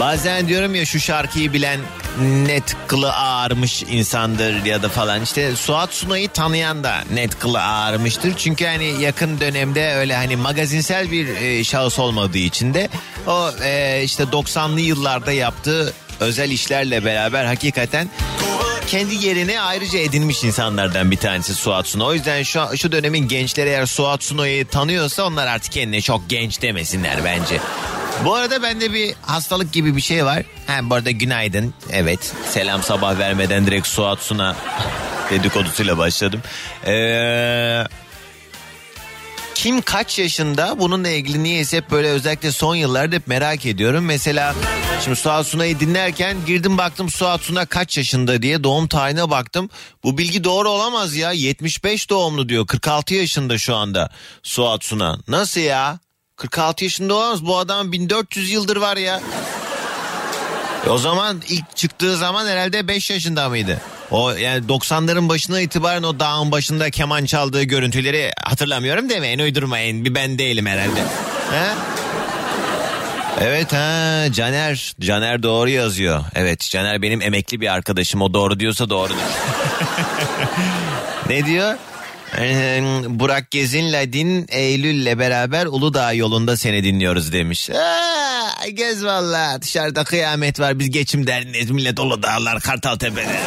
Bazen diyorum ya şu şarkıyı bilen net kılı ağarmış insandır ya da falan işte Suat Sunay'ı tanıyan da net kılı ağarmıştır. Çünkü hani yakın dönemde öyle hani magazinsel bir e, şahıs olmadığı için de o e, işte 90'lı yıllarda yaptığı özel işlerle beraber hakikaten kendi yerini ayrıca edinmiş insanlardan bir tanesi Suat Suna. O yüzden şu, şu dönemin gençleri eğer Suat Suna'yı tanıyorsa onlar artık kendine çok genç demesinler bence. Bu arada bende bir hastalık gibi bir şey var. Ha, bu arada günaydın. Evet selam sabah vermeden direkt Suat Suna dedikodusuyla başladım. Eee... Kim kaç yaşında bununla ilgili niyeyse hep böyle özellikle son yıllarda hep merak ediyorum. Mesela şimdi Suat Suna'yı dinlerken girdim baktım Suat Suna kaç yaşında diye doğum tarihine baktım. Bu bilgi doğru olamaz ya 75 doğumlu diyor 46 yaşında şu anda Suat Suna. Nasıl ya? 46 yaşında olamaz bu adam 1400 yıldır var ya. E o zaman ilk çıktığı zaman herhalde 5 yaşında mıydı? O yani 90'ların başına itibaren o dağın başında keman çaldığı görüntüleri hatırlamıyorum demeyin uydurmayın bir ben değilim herhalde. He? Evet ha Caner. Caner doğru yazıyor. Evet Caner benim emekli bir arkadaşım. O doğru diyorsa doğrudur. ne diyor? Ee, Burak Gezin'le Din Eylül'le beraber Uludağ yolunda seni dinliyoruz demiş. Aa, gez valla dışarıda kıyamet var biz geçim derdindeyiz millet Uludağlar Kartaltepe'de.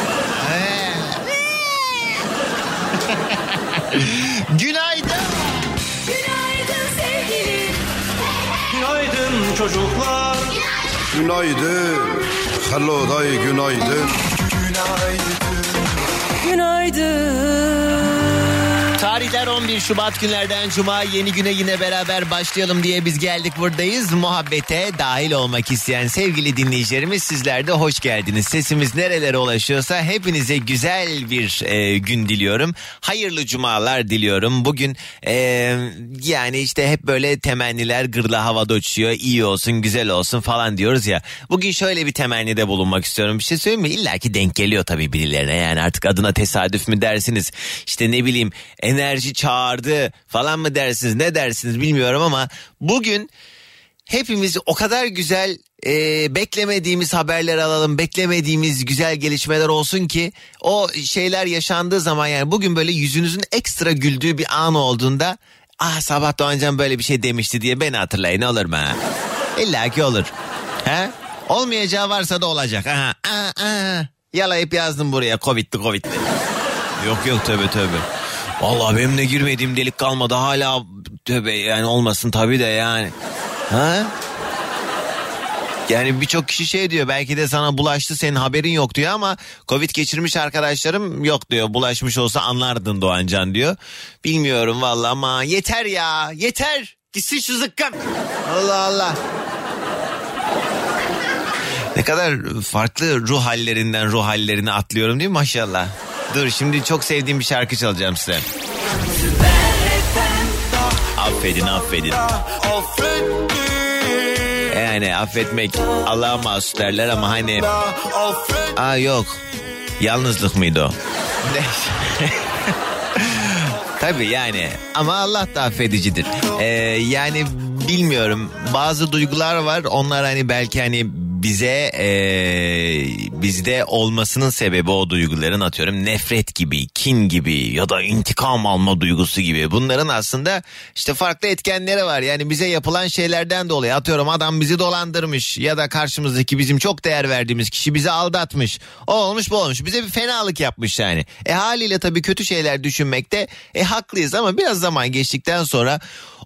Günaydın. Günaydın sevgilim. Günaydın çocuklar. Günaydın. Hello day günaydın. Tarihler 11 Şubat günlerden Cuma yeni güne yine beraber başlayalım diye biz geldik buradayız. Muhabbete dahil olmak isteyen sevgili dinleyicilerimiz sizler de hoş geldiniz. Sesimiz nerelere ulaşıyorsa hepinize güzel bir e, gün diliyorum. Hayırlı cumalar diliyorum. Bugün e, yani işte hep böyle temenniler gırla havada uçuyor. İyi olsun güzel olsun falan diyoruz ya. Bugün şöyle bir temennide bulunmak istiyorum. Bir şey söyleyeyim mi? İlla ki denk geliyor tabii birilerine. Yani artık adına tesadüf mü dersiniz? İşte ne bileyim enerji çağırdı falan mı dersiniz? Ne dersiniz bilmiyorum ama bugün hepimiz o kadar güzel e, beklemediğimiz haberler alalım, beklemediğimiz güzel gelişmeler olsun ki o şeyler yaşandığı zaman yani bugün böyle yüzünüzün ekstra güldüğü bir an olduğunda ah sabah Doğancan böyle bir şey demişti diye beni hatırlayın olur mu? İlla ki olur. He? Olmayacağı varsa da olacak. Aha, aha, aha. Yalayıp yazdım buraya Covid'li Covid'li. Yok yok tövbe tövbe. Vallahi benim de girmediğim delik kalmadı hala tövbe yani olmasın tabii de yani. Ha? Yani birçok kişi şey diyor belki de sana bulaştı senin haberin yok diyor ama Covid geçirmiş arkadaşlarım yok diyor. Bulaşmış olsa anlardın Doğancan diyor. Bilmiyorum vallahi ama yeter ya yeter. Gitsin şu zıkkım. Allah Allah. Ne kadar farklı ruh hallerinden ruh hallerine atlıyorum değil mi maşallah. Dur şimdi çok sevdiğim bir şarkı çalacağım size. Affedin affedin. Yani affetmek Allah'a mahsus derler ama hani... Aa yok. Yalnızlık mıydı o? Tabii yani ama Allah da affedicidir. Ee, yani bilmiyorum bazı duygular var onlar hani belki hani bize ee, bizde olmasının sebebi o duyguların atıyorum nefret gibi, kin gibi ya da intikam alma duygusu gibi. Bunların aslında işte farklı etkenleri var. Yani bize yapılan şeylerden dolayı atıyorum adam bizi dolandırmış ya da karşımızdaki bizim çok değer verdiğimiz kişi bizi aldatmış. O olmuş bu olmuş. Bize bir fenalık yapmış yani. E haliyle tabii kötü şeyler düşünmekte e haklıyız ama biraz zaman geçtikten sonra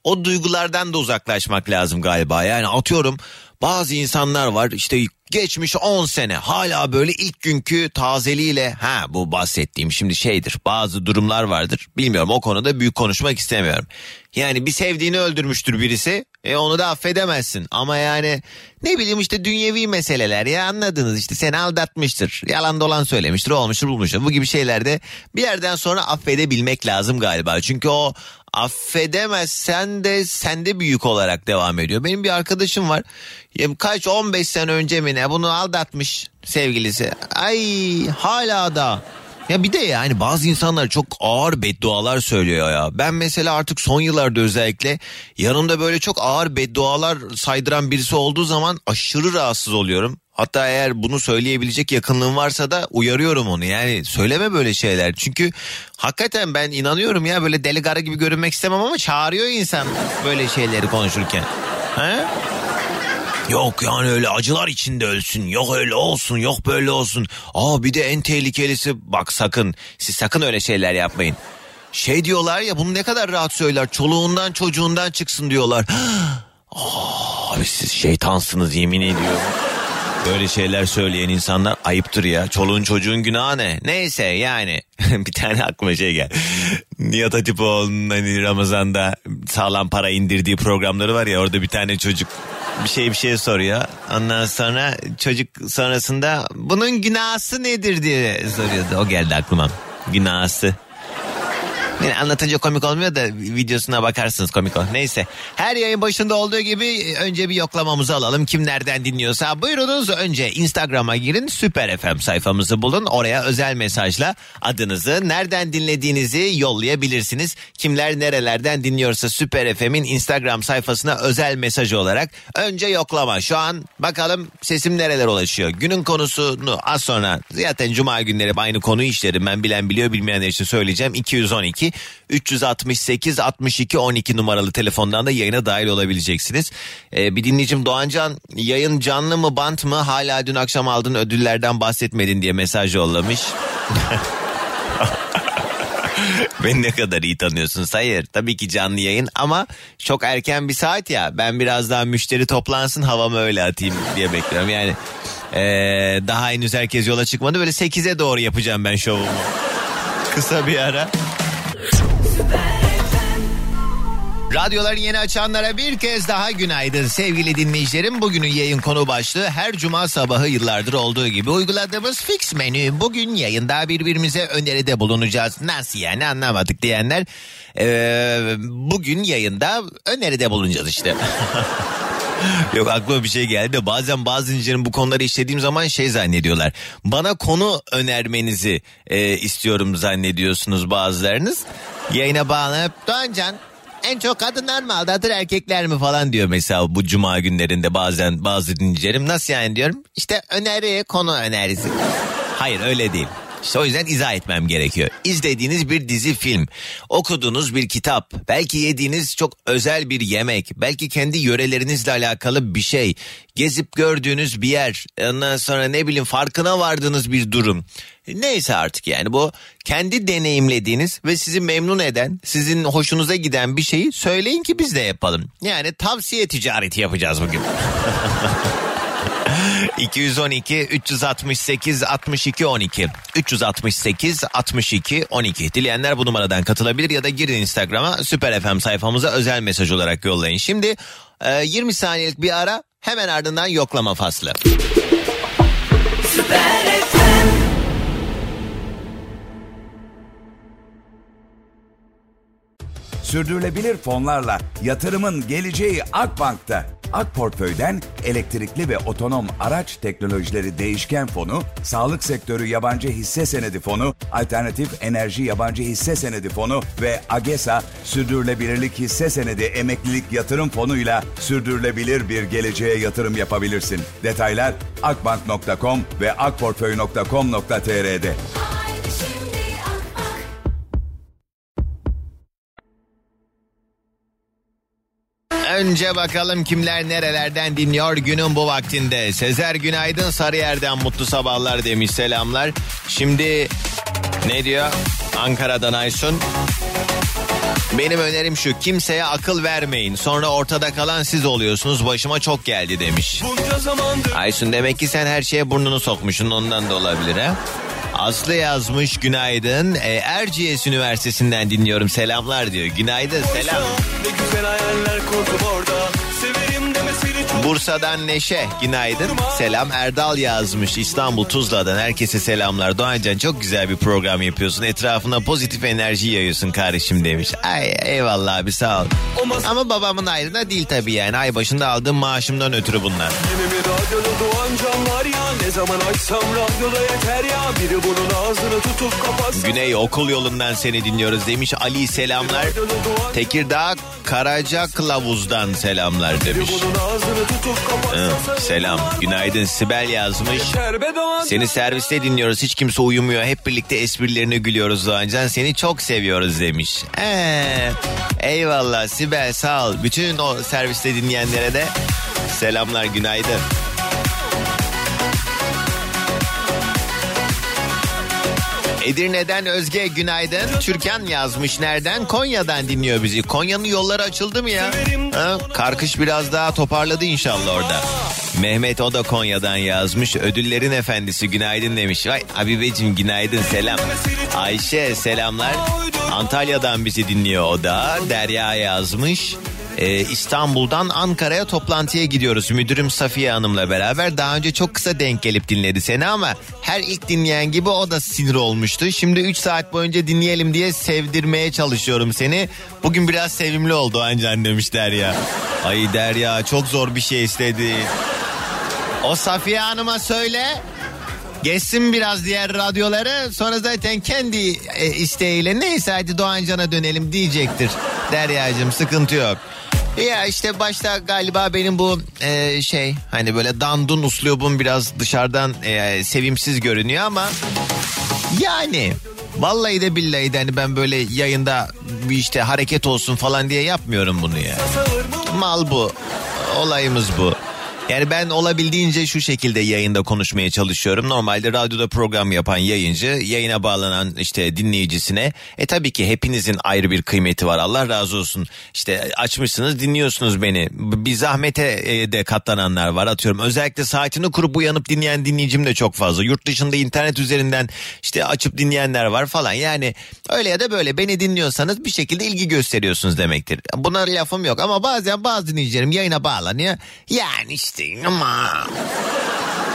o duygulardan da uzaklaşmak lazım galiba. Yani atıyorum bazı insanlar var işte geçmiş 10 sene hala böyle ilk günkü tazeliğiyle ha bu bahsettiğim şimdi şeydir bazı durumlar vardır. Bilmiyorum o konuda büyük konuşmak istemiyorum. Yani bir sevdiğini öldürmüştür birisi e onu da affedemezsin. Ama yani ne bileyim işte dünyevi meseleler ya anladınız işte seni aldatmıştır yalan dolan söylemiştir olmuştur bulmuştur. Bu gibi şeylerde bir yerden sonra affedebilmek lazım galiba. Çünkü o affedemezsen de sende büyük olarak devam ediyor. Benim bir arkadaşım var. Kaç 15 sene önce mi ne bunu aldatmış sevgilisi. Ay hala da. Ya bir de yani bazı insanlar çok ağır beddualar söylüyor ya. Ben mesela artık son yıllarda özellikle yanımda böyle çok ağır beddualar saydıran birisi olduğu zaman aşırı rahatsız oluyorum. Hatta eğer bunu söyleyebilecek yakınlığım varsa da uyarıyorum onu. Yani söyleme böyle şeyler. Çünkü hakikaten ben inanıyorum ya böyle deli garı gibi görünmek istemem ama çağırıyor insan böyle şeyleri konuşurken. He? Yok yani öyle acılar içinde ölsün. Yok öyle olsun yok böyle olsun. Aa bir de en tehlikelisi bak sakın siz sakın öyle şeyler yapmayın. Şey diyorlar ya bunu ne kadar rahat söyler. Çoluğundan çocuğundan çıksın diyorlar. Aa, abi siz şeytansınız yemin ediyorum. Böyle şeyler söyleyen insanlar ayıptır ya. Çoluğun çocuğun günahı ne? Neyse yani. bir tane aklıma şey gel. Nihat Hatipoğlu'nun hani Ramazan'da sağlam para indirdiği programları var ya orada bir tane çocuk bir şey bir şey soruyor. Ondan sonra çocuk sonrasında bunun günahı nedir diye soruyordu. O geldi aklıma. Günahı. Yani anlatınca komik olmuyor da videosuna bakarsınız komik ol. Neyse. Her yayın başında olduğu gibi önce bir yoklamamızı alalım. Kim nereden dinliyorsa buyurunuz. Önce Instagram'a girin. Süper FM sayfamızı bulun. Oraya özel mesajla adınızı, nereden dinlediğinizi yollayabilirsiniz. Kimler nerelerden dinliyorsa Süper FM'in Instagram sayfasına özel mesaj olarak önce yoklama. Şu an bakalım sesim nereler ulaşıyor. Günün konusunu az sonra zaten cuma günleri aynı konuyu işlerim. Ben bilen biliyor bilmeyenler için söyleyeceğim. 212 368 62 12 numaralı telefondan da yayına dahil olabileceksiniz. Ee, bir dinleyicim Doğancan yayın canlı mı bant mı? Hala dün akşam aldığın ödüllerden bahsetmedin diye mesaj yollamış. Beni ne kadar iyi tanıyorsun Hayır tabii ki canlı yayın ama çok erken bir saat ya. Ben biraz daha müşteri toplansın havamı öyle atayım diye bekliyorum. Yani ee, daha henüz herkes yola çıkmadı. Böyle 8'e doğru yapacağım ben şovumu. Kısa bir ara Radyoları yeni açanlara bir kez daha günaydın sevgili dinleyicilerim. Bugünün yayın konu başlığı her cuma sabahı yıllardır olduğu gibi uyguladığımız fix menü. Bugün yayında birbirimize öneride bulunacağız. Nasıl yani anlamadık diyenler ee, bugün yayında öneride bulunacağız işte. Yok aklıma bir şey geldi. Bazen bazı dinleyicilerim bu konuları işlediğim zaman şey zannediyorlar. Bana konu önermenizi e, istiyorum zannediyorsunuz bazılarınız. Yayına bağlanıp Doğancan en çok kadınlar mı aldatır erkekler mi falan diyor mesela bu cuma günlerinde bazen bazı dinleyicilerim. Nasıl yani diyorum. İşte öneri konu önerisi. Hayır öyle değil. İşte o yüzden izah etmem gerekiyor. İzlediğiniz bir dizi film, okuduğunuz bir kitap, belki yediğiniz çok özel bir yemek, belki kendi yörelerinizle alakalı bir şey, gezip gördüğünüz bir yer, ondan sonra ne bileyim farkına vardığınız bir durum. Neyse artık yani bu kendi deneyimlediğiniz ve sizi memnun eden, sizin hoşunuza giden bir şeyi söyleyin ki biz de yapalım. Yani tavsiye ticareti yapacağız bugün. 212 368 62 12 368 62 12 dileyenler bu numaradan katılabilir ya da girin Instagram'a Süper FM sayfamıza özel mesaj olarak yollayın. Şimdi e, 20 saniyelik bir ara hemen ardından yoklama faslı. Sürdürülebilir fonlarla yatırımın geleceği Akbank'ta. Ak Portföy'den elektrikli ve otonom araç teknolojileri değişken fonu, sağlık sektörü yabancı hisse senedi fonu, alternatif enerji yabancı hisse senedi fonu ve AGESA sürdürülebilirlik hisse senedi emeklilik yatırım fonuyla sürdürülebilir bir geleceğe yatırım yapabilirsin. Detaylar akbank.com ve akportföy.com.tr'de. Önce bakalım kimler nerelerden dinliyor günün bu vaktinde. Sezer Günaydın Sarıyer'den mutlu sabahlar demiş selamlar. Şimdi ne diyor? Ankara'dan Aysun. Benim önerim şu kimseye akıl vermeyin. Sonra ortada kalan siz oluyorsunuz başıma çok geldi demiş. Aysun demek ki sen her şeye burnunu sokmuşsun ondan da olabilir ha. Aslı yazmış günaydın. E, Erciyes Üniversitesi'nden dinliyorum selamlar diyor. Günaydın selam. Bursa'dan Neşe günaydın. Selam Erdal yazmış İstanbul Tuzla'dan herkese selamlar. Doğancan çok güzel bir program yapıyorsun. Etrafına pozitif enerji yayıyorsun kardeşim demiş. Ay eyvallah abi sağ ol. Ama babamın ayrına değil tabii yani. Ay başında aldığım maaşımdan ötürü bunlar. Yine mi radyoda doğan can var ya Ne zaman açsam radyoda yeter ya Biri bunun ağzını tutup kapatsın Güney okul yolundan seni dinliyoruz demiş. Ali selamlar. Tekirdağ Karaca Kılavuz'dan selamlar demiş. Hı, selam. Günaydın Sibel yazmış. Seni serviste dinliyoruz. Hiç kimse uyumuyor. Hep birlikte esprilerini gülüyoruz Doğancan. Seni çok seviyoruz demiş. Ee, eyvallah Sibel sağ ol. Bütün o serviste dinleyenlere de selamlar günaydın. Edirne'den Özge günaydın. Türkan yazmış nereden? Konya'dan dinliyor bizi. Konya'nın yolları açıldı mı ya? Ha? Karkış biraz daha toparladı inşallah orada. Mehmet o da Konya'dan yazmış. Ödüllerin efendisi günaydın demiş. Vay Habibeciğim günaydın selam. Ayşe selamlar. Antalya'dan bizi dinliyor o da. Derya yazmış. Ee, İstanbul'dan Ankara'ya toplantıya gidiyoruz. Müdürüm Safiye Hanım'la beraber. Daha önce çok kısa denk gelip dinledi seni ama her ilk dinleyen gibi o da sinir olmuştu. Şimdi 3 saat boyunca dinleyelim diye sevdirmeye çalışıyorum seni. Bugün biraz sevimli oldu ancan demiş Derya. Ay Derya çok zor bir şey istedi. O Safiye Hanım'a söyle. Geçsin biraz diğer radyoları sonra zaten kendi e, isteğiyle neyse hadi Doğancan'a dönelim diyecektir. Derya'cığım sıkıntı yok. Ya işte başta galiba benim bu e, şey hani böyle dandun uslubum biraz dışarıdan e, sevimsiz görünüyor ama yani vallahi de billahi de hani ben böyle yayında bir işte hareket olsun falan diye yapmıyorum bunu ya. Mal bu. Olayımız bu. Yani ben olabildiğince şu şekilde yayında konuşmaya çalışıyorum. Normalde radyoda program yapan yayıncı yayına bağlanan işte dinleyicisine e tabii ki hepinizin ayrı bir kıymeti var. Allah razı olsun. İşte açmışsınız dinliyorsunuz beni. Bir zahmete e, de katlananlar var atıyorum. Özellikle saatini kurup uyanıp dinleyen dinleyicim de çok fazla. Yurt dışında internet üzerinden işte açıp dinleyenler var falan. Yani öyle ya da böyle beni dinliyorsanız bir şekilde ilgi gösteriyorsunuz demektir. Buna lafım yok ama bazen bazı dinleyicilerim yayına bağlanıyor. Yani işte ama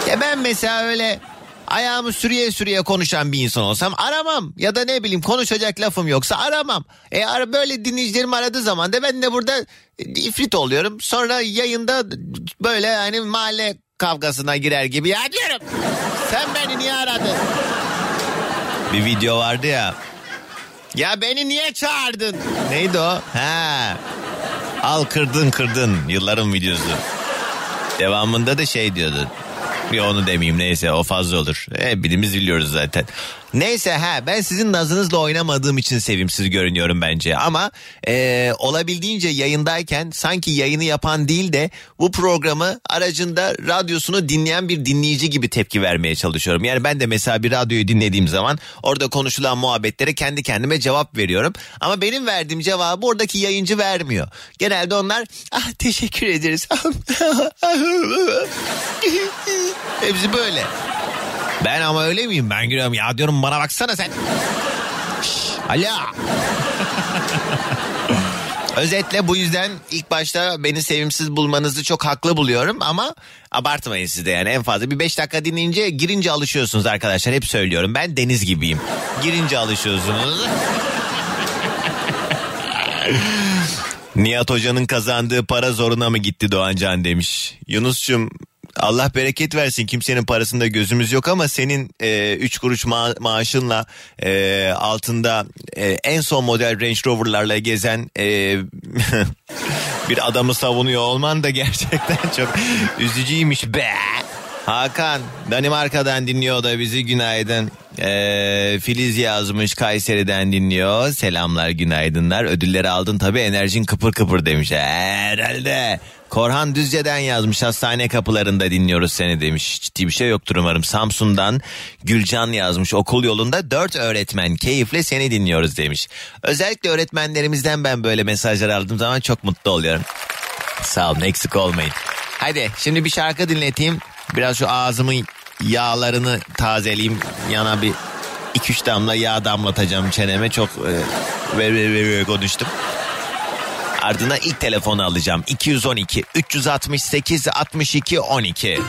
ya ben mesela öyle ayağımı sürüye sürüye konuşan bir insan olsam aramam. Ya da ne bileyim konuşacak lafım yoksa aramam. E ara böyle dinleyicilerim aradığı zaman da ben de burada ifrit oluyorum. Sonra yayında böyle hani mahalle kavgasına girer gibi ya diyorum. Sen beni niye aradın? Bir video vardı ya. Ya beni niye çağırdın? Neydi o? Ha. Al kırdın kırdın yılların videosu. Devamında da şey diyordu. Bir onu demeyeyim neyse o fazla olur. Hepimiz biliyoruz zaten. Neyse ha ben sizin nazınızla oynamadığım için sevimsiz görünüyorum bence. Ama e, olabildiğince yayındayken sanki yayını yapan değil de bu programı aracında radyosunu dinleyen bir dinleyici gibi tepki vermeye çalışıyorum. Yani ben de mesela bir radyoyu dinlediğim zaman orada konuşulan muhabbetlere kendi kendime cevap veriyorum. Ama benim verdiğim cevabı oradaki yayıncı vermiyor. Genelde onlar ah teşekkür ederiz. Hepsi böyle. Ben ama öyle miyim? Ben giriyorum ya diyorum bana baksana sen. Şş. Özetle bu yüzden ilk başta beni sevimsiz bulmanızı çok haklı buluyorum ama abartmayın siz de yani en fazla bir 5 dakika dinleyince girince alışıyorsunuz arkadaşlar hep söylüyorum ben deniz gibiyim girince alışıyorsunuz. Nihat Hoca'nın kazandığı para zoruna mı gitti Doğancan demiş. Yunus'cum Allah bereket versin kimsenin parasında gözümüz yok ama senin 3 kuruş ma- maaşınla e, altında e, en son model Range Rover'larla gezen e, bir adamı savunuyor olman da gerçekten çok üzücüymüş be. Hakan Danimarka'dan dinliyor da bizi günaydın. Ee, Filiz yazmış Kayseri'den dinliyor. Selamlar günaydınlar. Ödülleri aldın tabii enerjin kıpır kıpır demiş. Herhalde. Korhan Düzce'den yazmış hastane kapılarında dinliyoruz seni demiş. Ciddi bir şey yoktur umarım. Samsun'dan Gülcan yazmış okul yolunda dört öğretmen keyifle seni dinliyoruz demiş. Özellikle öğretmenlerimizden ben böyle mesajlar aldığım zaman çok mutlu oluyorum. Sağ olun eksik olmayın. Hadi şimdi bir şarkı dinleteyim. Biraz şu ağzımın yağlarını tazeleyeyim. Yana bir iki üç damla yağ damlatacağım çeneme. Çok e, ve, ve, ve, ve konuştum. Ardına ilk telefonu alacağım. 212 368 62 12.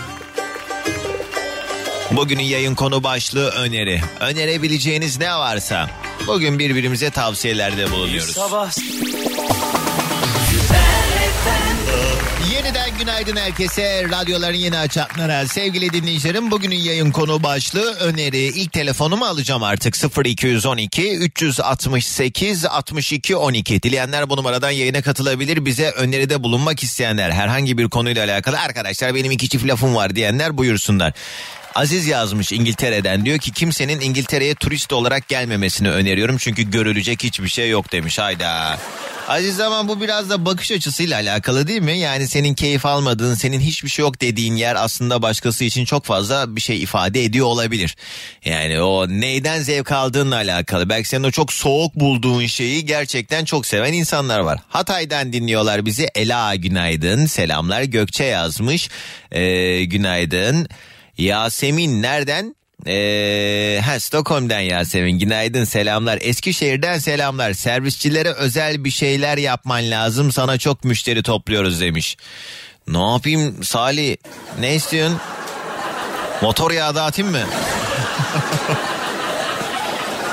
Bugünün yayın konu başlığı öneri. Önerebileceğiniz ne varsa bugün birbirimize tavsiyelerde bulunuyoruz. Sabah Yeniden günaydın herkese. Radyoların yeni açanlara sevgili dinleyicilerim. Bugünün yayın konu başlığı öneri. İlk telefonumu alacağım artık 0212 368 62 12. Dileyenler bu numaradan yayına katılabilir. Bize öneride bulunmak isteyenler herhangi bir konuyla alakalı arkadaşlar benim iki çift lafım var diyenler buyursunlar. Aziz yazmış İngiltere'den diyor ki kimsenin İngiltere'ye turist olarak gelmemesini öneriyorum çünkü görülecek hiçbir şey yok demiş hayda. Aziz ama bu biraz da bakış açısıyla alakalı değil mi? Yani senin keyif almadığın, senin hiçbir şey yok dediğin yer aslında başkası için çok fazla bir şey ifade ediyor olabilir. Yani o neyden zevk aldığınla alakalı. Belki senin o çok soğuk bulduğun şeyi gerçekten çok seven insanlar var. Hatay'dan dinliyorlar bizi. Ela günaydın, selamlar. Gökçe yazmış. Ee, günaydın. Yasemin nereden? Ee, ha, Stockholm'den Yasemin. Günaydın selamlar. Eskişehir'den selamlar. Servisçilere özel bir şeyler yapman lazım. Sana çok müşteri topluyoruz demiş. Ne yapayım Salih? Ne istiyorsun? Motor yağı dağıtayım mı?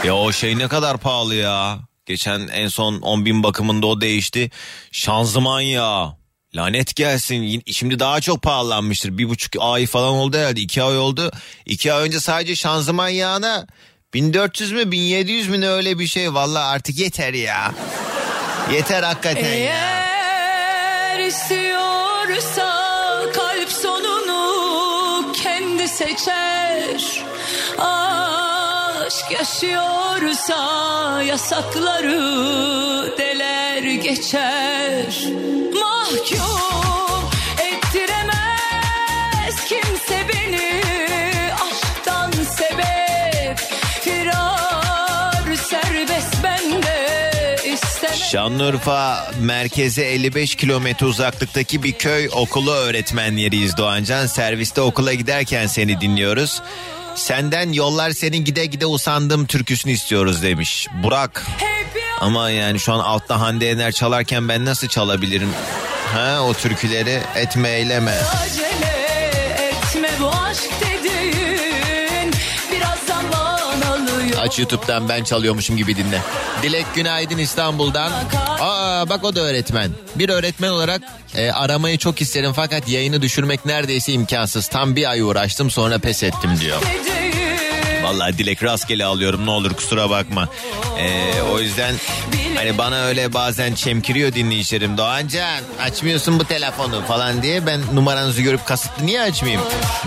Ya o şey ne kadar pahalı ya. Geçen en son 10 bin bakımında o değişti. Şanzıman yağı Lanet gelsin. Şimdi daha çok pahalanmıştır. Bir buçuk ay falan oldu herhalde. iki ay oldu. İki ay önce sadece şanzıman yağına 1400 mü 1700 mü ne öyle bir şey. Valla artık yeter ya. Yeter hakikaten ya. Eğer istiyorsa kalp sonunu kendi seçer Aşk yaşıyorsa yasakları deler geçer Mahkum ettiremez kimse beni aşktan sebep Firar serbest bende istemem Şanlıurfa merkeze 55 kilometre uzaklıktaki bir köy okulu öğretmenleriyiz Doğancan. Serviste okula giderken seni dinliyoruz. Senden yollar senin gide gide usandım türküsünü istiyoruz demiş. Burak Hep ama yani şu an altta Hande Yener çalarken ben nasıl çalabilirim? Ha o türküleri etme eyleme. Acele etme bu aşk dediğin biraz zaman alıyor. Aç YouTube'dan ben çalıyormuşum gibi dinle. Dilek Günaydın İstanbul'dan. Aa bak o da öğretmen. Bir öğretmen olarak e, aramayı çok isterim fakat yayını düşürmek neredeyse imkansız. Tam bir ay uğraştım sonra pes ettim diyor. Dediğin Vallahi Dilek rastgele alıyorum ne olur kusura bakma. Ee, o yüzden hani bana öyle bazen çemkiriyor dinleyicilerim. Doğancan açmıyorsun bu telefonu falan diye ben numaranızı görüp kasıtlı niye açmayayım?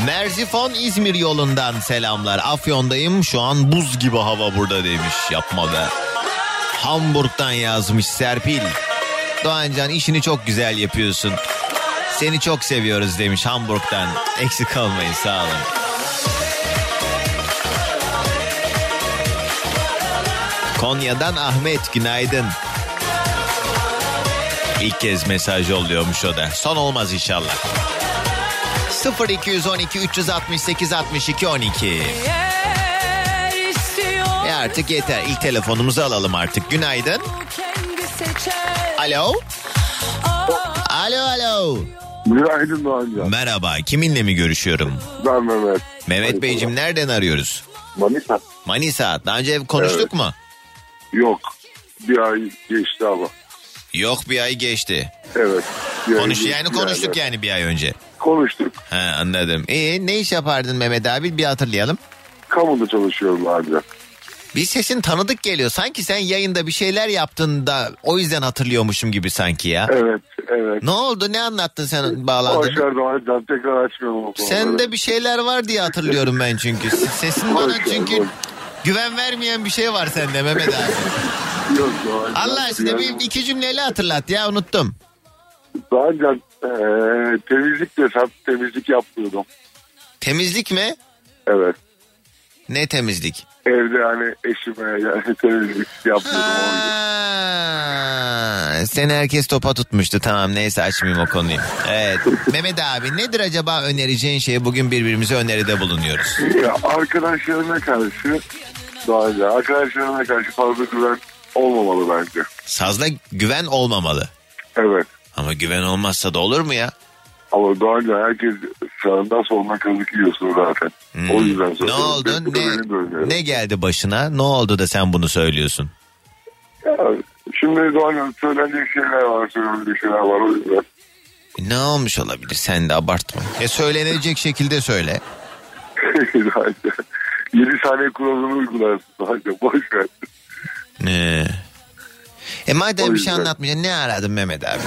Merzifon İzmir yolundan selamlar. Afyon'dayım şu an buz gibi hava burada demiş. Yapma be. Hamburg'dan yazmış Serpil. Doğancan işini çok güzel yapıyorsun. Seni çok seviyoruz demiş Hamburg'dan. Eksik olmayın sağ olun. Konya'dan Ahmet günaydın. İlk kez mesaj oluyormuş o da. Son olmaz inşallah. 0212 368 62 12. Eğer istiyor E artık yeter. İlk telefonumuzu alalım artık. Günaydın. Alo. Alo alo. Günaydın Doğancan. Merhaba. Kiminle mi görüşüyorum? Ben Mehmet. Mehmet Beyciğim nereden arıyoruz? Manisa. Manisa. Daha önce konuştuk Evet. mu? Yok. Bir ay geçti ama. Yok bir ay geçti. Evet. Konuş yani konuştuk yani bir ay önce. Konuştuk. Ha anladım. E ne iş yapardın Mehmet abi bir hatırlayalım. Kamuda çalışıyorum amca. Bir sesin tanıdık geliyor. Sanki sen yayında bir şeyler yaptın da o yüzden hatırlıyormuşum gibi sanki ya. Evet, evet. Ne oldu? Ne anlattın sen bağlandın? Başar Doğancan tekrar açmıyorum. Sende bir şeyler var diye hatırlıyorum ben çünkü. Sesin bana çünkü. Güven vermeyen bir şey var sende Mehmet abi. Yok Doğancan. Allah aşkına bir iki cümleyle hatırlat ya unuttum. Doğancan eee, temizlik desem temizlik yapmıyordum. Temizlik mi? Evet. Ne temizlik? Evde hani eşime yani temizlik yüzden. Ha, seni herkes topa tutmuştu. Tamam neyse açmayayım o konuyu. Evet. Mehmet abi nedir acaba önereceğin şey? Bugün birbirimize öneride bulunuyoruz. Ya arkadaşlarına karşı Doğancan arkadaşlarına karşı fazla güven olmamalı bence. Sazda güven olmamalı. Evet. Ama güven olmazsa da olur mu ya? Ama Doğancan herkes sağından soluna kazık yiyorsun zaten. Hmm. O yüzden Ne oldu? Ne, ne geldi başına? Ne oldu da sen bunu söylüyorsun? Ya, şimdi Doğancan söylenecek şeyler var, söylenecek şeyler var o yüzden. Ne olmuş olabilir? Sen de abartma. E söylenecek şekilde söyle. 7 saniye kuralını uygularsın Doğancan. Boş ver. Ee. E madem bir şey anlatmayacaksın ne aradın Mehmet abi?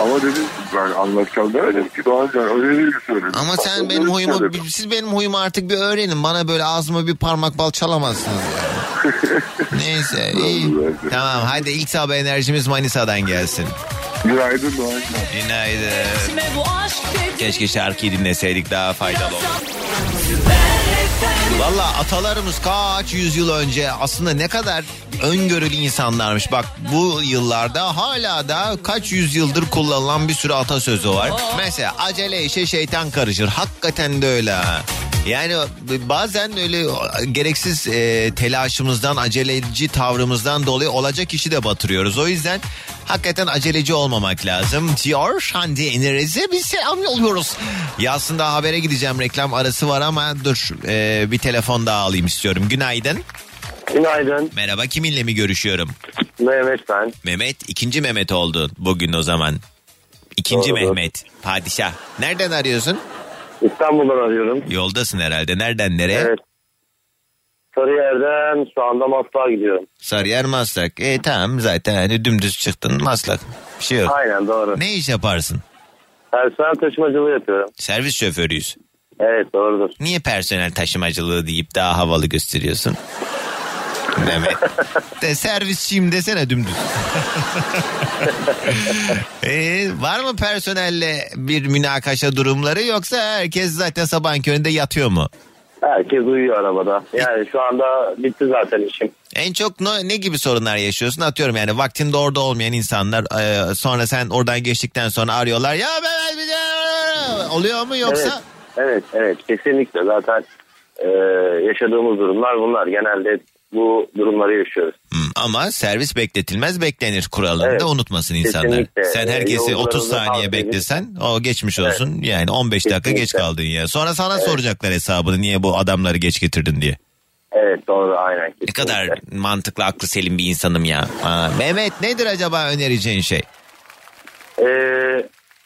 Ama dedim ben anlatacağım demedim ki Doğancan öneriyi söyledim. Ama sen Öneri benim huyumu, söyledim. siz benim huyumu artık bir öğrenin. Bana böyle ağzıma bir parmak bal çalamazsınız yani. Neyse iyi. Tamam hadi ilk sabah enerjimiz Manisa'dan gelsin. Günaydın Doğancan. Günaydın. Keşke şarkıyı dinleseydik daha faydalı olur. Valla atalarımız kaç yüzyıl önce aslında ne kadar öngörülü insanlarmış. Bak bu yıllarda hala da kaç yüzyıldır kullanılan bir sürü atasözü var. Mesela acele işe şeytan karışır. Hakikaten de öyle. Yani bazen öyle gereksiz e, telaşımızdan, aceleci tavrımızdan dolayı olacak işi de batırıyoruz. O yüzden hakikaten aceleci olmamak lazım diyor Şandi Eneriz'e biz selam yolluyoruz. Ya aslında habere gideceğim reklam arası var ama dur e, bir telefon daha alayım istiyorum. Günaydın. Günaydın. Merhaba kiminle mi görüşüyorum? Mehmet ben. Mehmet ikinci Mehmet oldu bugün o zaman. İkinci Doğrudur. Mehmet. Padişah. Nereden arıyorsun? İstanbul'dan arıyorum. Yoldasın herhalde. Nereden nereye? Evet. Sarıyer'den şu anda Maslak'a gidiyorum. Sarıyer Maslak. E tamam zaten hani dümdüz çıktın Maslak. Bir şey yok. Aynen doğru. Ne iş yaparsın? Personel taşımacılığı yapıyorum. Servis şoförüyüz. Evet doğrudur. Niye personel taşımacılığı deyip daha havalı gösteriyorsun? Mehmet. De servisçiyim desene dümdüz. ee, var mı personelle bir münakaşa durumları yoksa herkes zaten sabahın köründe yatıyor mu? Herkes uyuyor arabada. Yani şu anda bitti zaten işim. En çok ne, ne gibi sorunlar yaşıyorsun? Atıyorum yani vaktinde orada olmayan insanlar e, sonra sen oradan geçtikten sonra arıyorlar. Ya ben oluyor mu yoksa? Evet, evet, evet kesinlikle zaten e, yaşadığımız durumlar bunlar. Genelde bu durumları yaşıyoruz. Hmm, ama servis bekletilmez beklenir kuralını Evet, da unutmasın insanlar. kesinlikle. Sen herkesi Ee, 30 saniye beklesen o geçmiş olsun. Yani 15 dakika geç Kesinlikle. kaldın ya. Sonra sana soracaklar hesabını niye bu adamları geç getirdin diye. Evet doğru aynen. Ne kesinlikle. kadar mantıklı aklı selim bir insanım ya. Aa, Mehmet nedir acaba önereceğin şey? Ee,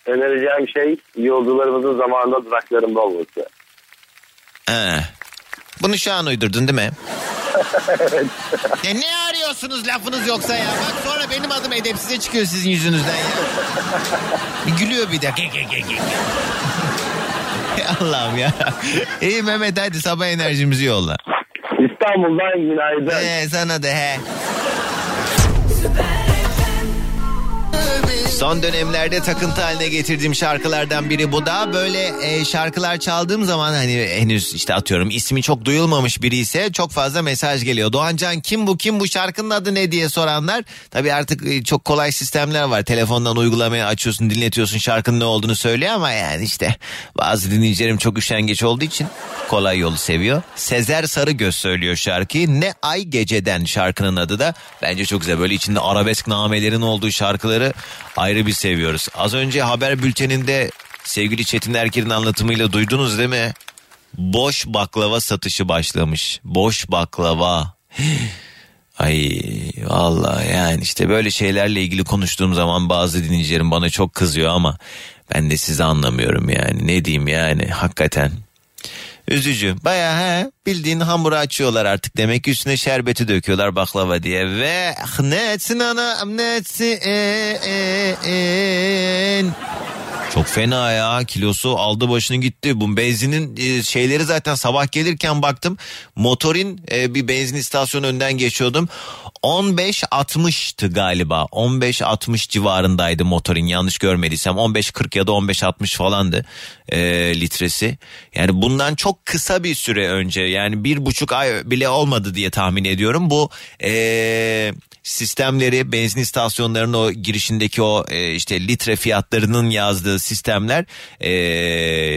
önereceğim şey yolcularımızın zamanında duraklarında olması. Ha. Bunu şu an uydurdun değil mi? ya ne arıyorsunuz lafınız yoksa ya? Bak sonra benim adım edepsize çıkıyor sizin yüzünüzden ya. bir gülüyor bir de. Allah'ım ya. İyi Mehmet hadi sabah enerjimizi yolla. İstanbul'dan günaydın. He sana da he. Son dönemlerde takıntı haline getirdiğim şarkılardan biri bu da. Böyle e, şarkılar çaldığım zaman hani henüz işte atıyorum ismi çok duyulmamış biri ise çok fazla mesaj geliyor. Doğancan kim bu kim bu şarkının adı ne diye soranlar. Tabii artık e, çok kolay sistemler var. Telefondan uygulamaya açıyorsun dinletiyorsun şarkının ne olduğunu söylüyor ama yani işte bazı dinleyicilerim çok üşengeç olduğu için kolay yolu seviyor. Sezer Sarıgöz söylüyor şarkıyı. Ne Ay Geceden şarkının adı da. Bence çok güzel böyle içinde arabesk namelerin olduğu şarkıları ayrı bir seviyoruz. Az önce haber bülteninde sevgili Çetin Erker'in anlatımıyla duydunuz değil mi? Boş baklava satışı başlamış. Boş baklava. Ay vallahi yani işte böyle şeylerle ilgili konuştuğum zaman bazı dinleyicilerim bana çok kızıyor ama ben de sizi anlamıyorum yani. Ne diyeyim yani hakikaten. Üzücü. Baya he bildiğin hamuru açıyorlar artık. Demek ki üstüne şerbeti döküyorlar baklava diye. Ve ne etsin anam ne etsin çok fena ya kilosu aldı başını gitti. Bu benzinin e, şeyleri zaten sabah gelirken baktım. Motorin e, bir benzin istasyonu önden geçiyordum. 15.60'tı galiba. 15.60 civarındaydı motorin yanlış görmediysem. 15.40 ya da 15.60 falandı e, litresi. Yani bundan çok kısa bir süre önce yani bir buçuk ay bile olmadı diye tahmin ediyorum. Bu e, sistemleri benzin istasyonlarının o girişindeki o e, işte litre fiyatlarının yazdığı sistemler e,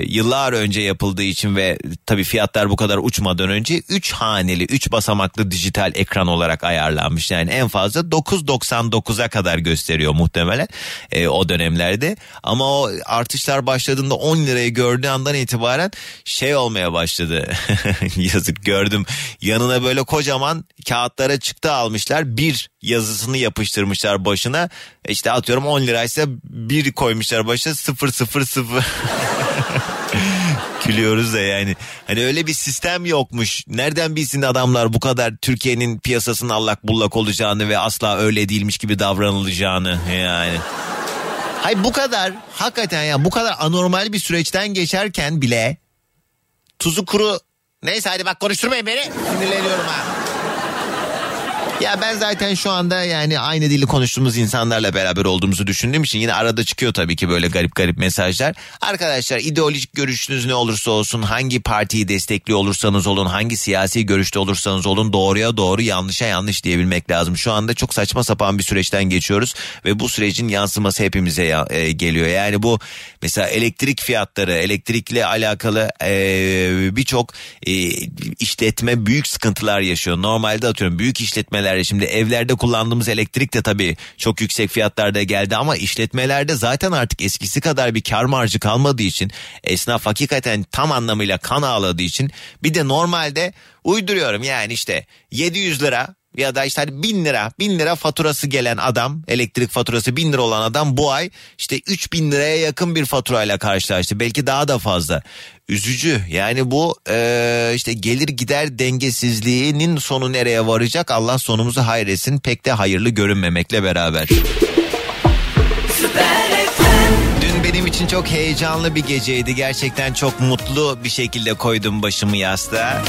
yıllar önce yapıldığı için ve tabii fiyatlar bu kadar uçmadan önce 3 haneli 3 basamaklı dijital ekran olarak ayarlanmış. Yani en fazla 9.99'a kadar gösteriyor muhtemelen e, o dönemlerde. Ama o artışlar başladığında 10 lirayı gördüğü andan itibaren şey olmaya başladı. Yazık gördüm. Yanına böyle kocaman kağıtlara çıktı almışlar. Bir yazısını yapıştırmışlar başına. İşte atıyorum 10 liraysa bir koymuşlar başına 0 0 0. Gülüyoruz da yani. Hani öyle bir sistem yokmuş. Nereden bilsin adamlar bu kadar Türkiye'nin piyasasının allak bullak olacağını ve asla öyle değilmiş gibi davranılacağını yani. Hay bu kadar hakikaten ya bu kadar anormal bir süreçten geçerken bile tuzu kuru neyse hadi bak konuşturmayın beni sinirleniyorum ha. Ya ben zaten şu anda yani aynı dili konuştuğumuz insanlarla beraber olduğumuzu düşündüğüm için yine arada çıkıyor tabii ki böyle garip garip mesajlar. Arkadaşlar ideolojik görüşünüz ne olursa olsun hangi partiyi destekliyor olursanız olun hangi siyasi görüşte olursanız olun doğruya doğru yanlışa yanlış diyebilmek lazım. Şu anda çok saçma sapan bir süreçten geçiyoruz ve bu sürecin yansıması hepimize ya, e, geliyor. Yani bu mesela elektrik fiyatları elektrikle alakalı e, birçok e, işletme büyük sıkıntılar yaşıyor. Normalde atıyorum büyük işletmeler şimdi evlerde kullandığımız elektrik de tabii çok yüksek fiyatlarda geldi ama işletmelerde zaten artık eskisi kadar bir kar marjı kalmadığı için esnaf hakikaten tam anlamıyla kan ağladığı için bir de normalde uyduruyorum. Yani işte 700 lira ya da işte hani bin lira bin lira faturası gelen adam elektrik faturası bin lira olan adam bu ay işte üç bin liraya yakın bir faturayla karşılaştı belki daha da fazla üzücü yani bu e, işte gelir gider dengesizliğinin sonu nereye varacak Allah sonumuzu hayretsin pek de hayırlı görünmemekle beraber. Dün benim için çok heyecanlı bir geceydi. Gerçekten çok mutlu bir şekilde koydum başımı yastığa.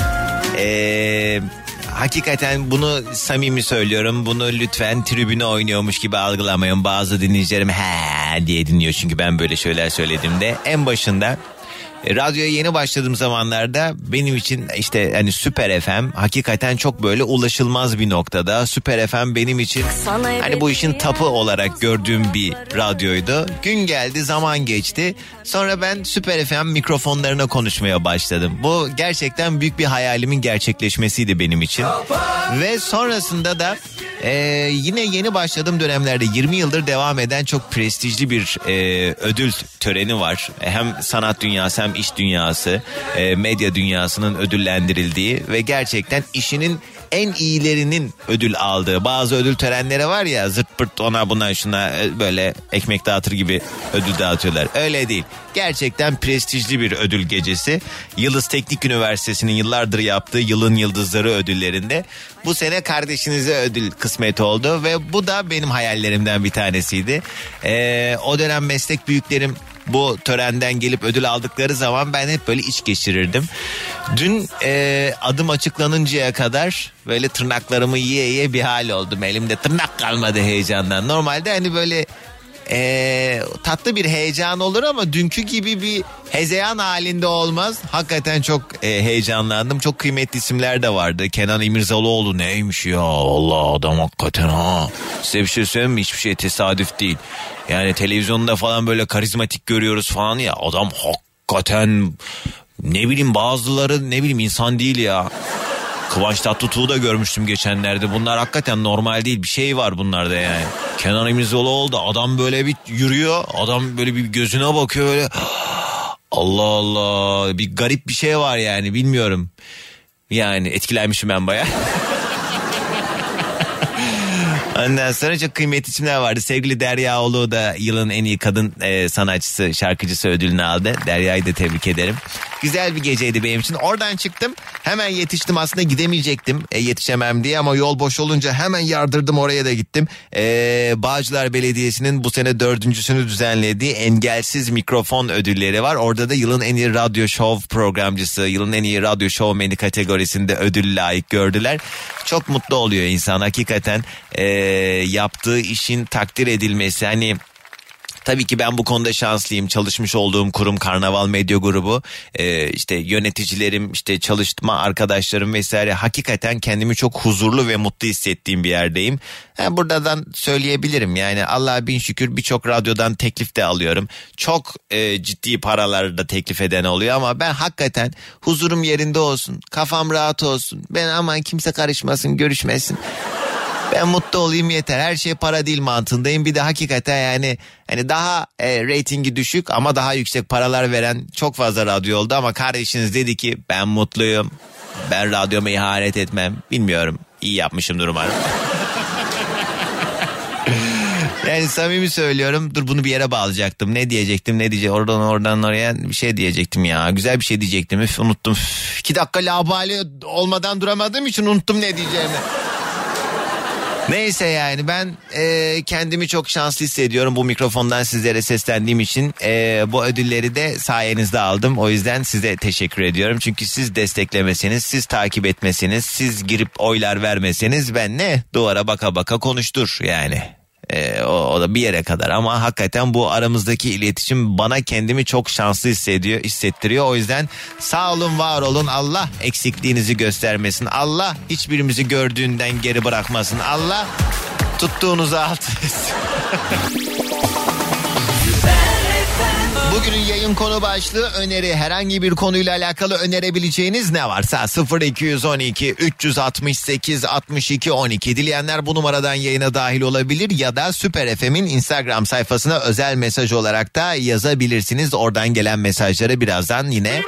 Eee hakikaten bunu samimi söylüyorum. Bunu lütfen tribüne oynuyormuş gibi algılamayın. Bazı dinleyicilerim he diye dinliyor çünkü ben böyle şeyler söylediğimde. En başında e, radyoya yeni başladığım zamanlarda benim için işte hani Süper FM hakikaten çok böyle ulaşılmaz bir noktada. Süper FM benim için hani bu işin tapı olarak gördüğüm bir radyoydu. Gün geldi zaman geçti. Sonra ben Süper FM mikrofonlarına konuşmaya başladım. Bu gerçekten büyük bir hayalimin gerçekleşmesiydi benim için. Ve sonrasında da e, yine yeni başladığım dönemlerde 20 yıldır devam eden çok prestijli bir e, ödül töreni var. Hem sanat dünyası hem iş dünyası, e, medya dünyasının ödüllendirildiği ve gerçekten işinin en iyilerinin ödül aldığı bazı ödül törenleri var ya zırt pırt ona buna şuna e, böyle ekmek dağıtır gibi ödül dağıtıyorlar. Öyle değil. Gerçekten prestijli bir ödül gecesi. Yıldız Teknik Üniversitesi'nin yıllardır yaptığı Yılın Yıldızları ödüllerinde bu sene kardeşinize ödül kısmet oldu ve bu da benim hayallerimden bir tanesiydi. Ee, o dönem meslek büyüklerim bu törenden gelip ödül aldıkları zaman ben hep böyle iç geçirirdim. Dün e, adım açıklanıncaya kadar böyle tırnaklarımı yiye yiye bir hal oldum. Elimde tırnak kalmadı heyecandan. Normalde hani böyle e, tatlı bir heyecan olur ama dünkü gibi bir hezeyan halinde olmaz. Hakikaten çok e, heyecanlandım. Çok kıymetli isimler de vardı. Kenan İmirzalıoğlu neymiş ya Allah adam hakikaten ha. Size bir şey söyleyeyim mi? Hiçbir şey tesadüf değil. Yani televizyonda falan böyle karizmatik görüyoruz falan ya. Adam hakikaten ne bileyim bazıları ne bileyim insan değil ya. Kıvanç Tatlıtuğ'u da görmüştüm geçenlerde. Bunlar hakikaten normal değil. Bir şey var bunlarda yani. Kenan İmirzalıoğlu da adam böyle bir yürüyor. Adam böyle bir gözüne bakıyor böyle. Allah Allah bir garip bir şey var yani bilmiyorum. Yani etkilenmişim ben baya. Ondan sonra çok kıymetli isimler vardı. Sevgili Derya Oğlu da yılın en iyi kadın e, sanatçısı, şarkıcısı ödülünü aldı. Derya'yı da tebrik ederim. Güzel bir geceydi benim için. Oradan çıktım. Hemen yetiştim aslında gidemeyecektim e, yetişemem diye ama yol boş olunca hemen yardırdım oraya da gittim. E, Bağcılar Belediyesi'nin bu sene dördüncüsünü düzenlediği engelsiz mikrofon ödülleri var. Orada da yılın en iyi radyo şov programcısı, yılın en iyi radyo şovmeni kategorisinde ödül layık gördüler. Çok mutlu oluyor insan hakikaten e, yaptığı işin takdir edilmesi. Hani Tabii ki ben bu konuda şanslıyım. Çalışmış olduğum kurum Karnaval Medya Grubu, e, işte yöneticilerim, işte çalışma arkadaşlarım vesaire hakikaten kendimi çok huzurlu ve mutlu hissettiğim bir yerdeyim. Ha, buradan söyleyebilirim yani Allah'a bin şükür birçok radyodan teklif de alıyorum. Çok e, ciddi paralar da teklif eden oluyor ama ben hakikaten huzurum yerinde olsun, kafam rahat olsun. Ben aman kimse karışmasın, görüşmesin. Ben mutlu olayım yeter. Her şey para değil mantığındayım. Bir de hakikaten yani hani daha e, reytingi düşük ama daha yüksek paralar veren çok fazla radyo oldu ama kardeşiniz dedi ki ben mutluyum. Ben radyoma ihanet etmem. Bilmiyorum. İyi yapmışımdır umarım. Yani samimi söylüyorum. Dur bunu bir yere bağlayacaktım. Ne diyecektim ne diyecek oradan oradan oraya bir şey diyecektim ya. Güzel bir şey diyecektim. Üf, unuttum. Üf, iki dakika labali olmadan duramadığım için unuttum ne diyeceğimi. Neyse yani ben e, kendimi çok şanslı hissediyorum bu mikrofondan sizlere seslendiğim için. E, bu ödülleri de sayenizde aldım. O yüzden size teşekkür ediyorum. Çünkü siz desteklemeseniz siz takip etmeseniz siz girip oylar vermeseniz ben ne duvara baka baka konuştur yani e, o, o da bir yere kadar. Ama hakikaten bu aramızdaki iletişim bana kendimi çok şanslı hissediyor hissettiriyor. O yüzden sağ olun var olun. Allah eksikliğinizi göstermesin. Allah hiçbirimizi gördüğünden geri bırakmasın. Allah tuttuğunuzu alt etsin. Bugünün yayın konu başlığı öneri herhangi bir konuyla alakalı önerebileceğiniz ne varsa 0212 368 62 12 dileyenler bu numaradan yayına dahil olabilir ya da Süper FM'in Instagram sayfasına özel mesaj olarak da yazabilirsiniz. Oradan gelen mesajları birazdan yine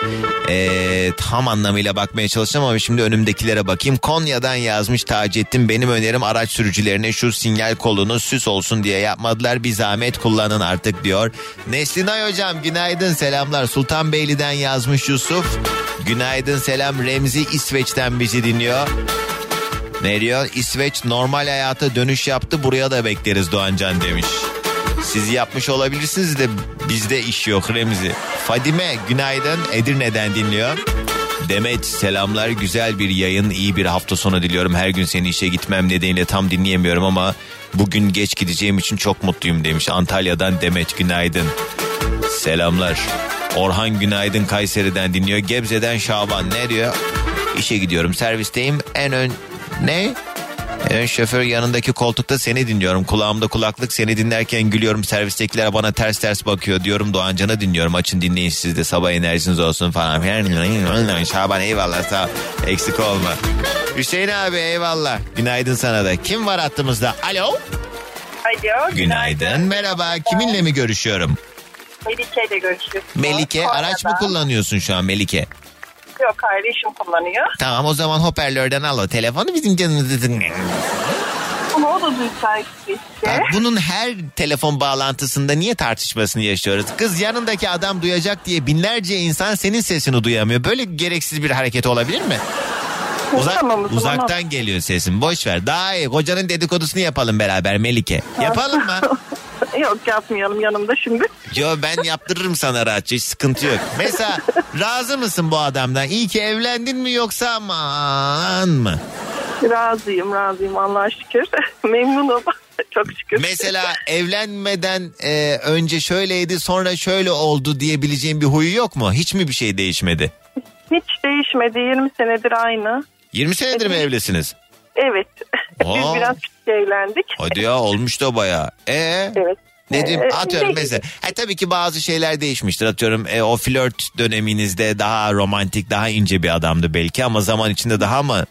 eee, tam anlamıyla bakmaya çalışacağım ama şimdi önümdekilere bakayım. Konya'dan yazmış Taceddin benim önerim araç sürücülerine şu sinyal kolunu süs olsun diye yapmadılar bir zahmet kullanın artık diyor. Neslinay hocam günaydın selamlar Sultanbeyli'den yazmış Yusuf. Günaydın selam Remzi İsveç'ten bizi dinliyor. Ne diyor? İsveç normal hayata dönüş yaptı buraya da bekleriz Doğancan demiş. Siz yapmış olabilirsiniz de bizde iş yok Remzi. Fadime günaydın Edirne'den dinliyor. Demet selamlar güzel bir yayın iyi bir hafta sonu diliyorum. Her gün seni işe gitmem nedeniyle tam dinleyemiyorum ama bugün geç gideceğim için çok mutluyum demiş. Antalya'dan Demet günaydın. Selamlar. Orhan Günaydın Kayseri'den dinliyor. Gebze'den Şaban ne diyor? İşe gidiyorum servisteyim en ön... Ne? Ön şoför yanındaki koltukta seni dinliyorum. Kulağımda kulaklık seni dinlerken gülüyorum. Servistekiler bana ters ters bakıyor diyorum. Doğancan'a dinliyorum. Açın dinleyin siz de sabah enerjiniz olsun falan. Şaban eyvallah sağ ol. Eksik olma. Hüseyin abi eyvallah. Günaydın sana da. Kim var hattımızda? Alo. Alo. Günaydın. Merhaba. Kiminle mi görüşüyorum? Melike ile görüşüyorsunuz. Melike araç mı kullanıyorsun şu an Melike? Yok hayır eşim kullanıyor. Tamam o zaman hoparlörden al o telefonu bizim canımızı. Ama o da müsait işte. Bunun her telefon bağlantısında niye tartışmasını yaşıyoruz? Kız yanındaki adam duyacak diye binlerce insan senin sesini duyamıyor. Böyle gereksiz bir hareket olabilir mi? Uzak, Tamam, uzaktan geliyor sesin. Boş ver. Daha iyi. Kocanın dedikodusunu yapalım beraber Melike. Yapalım mı? Yok yapmayalım yanımda şimdi. Yo ben yaptırırım sana rahatça hiç sıkıntı yok. Mesela razı mısın bu adamdan? İyi ki evlendin mi yoksa aman mı? Razıyım razıyım Allah'a şükür. Memnunum. Çok şükür. Mesela evlenmeden e, önce şöyleydi sonra şöyle oldu diyebileceğin bir huyu yok mu? Hiç mi bir şey değişmedi? Hiç değişmedi 20 senedir aynı. 20 senedir mi evlisiniz? Evet. Biz Aa. biraz küçük evlendik. Hadi ya olmuş da bayağı. E Evet. Ne diyeyim Ee, atıyorum şey- mesela. Ha, tabii ki bazı şeyler değişmiştir. Atıyorum e, o flört döneminizde daha romantik daha ince bir adamdı belki ama zaman içinde daha mı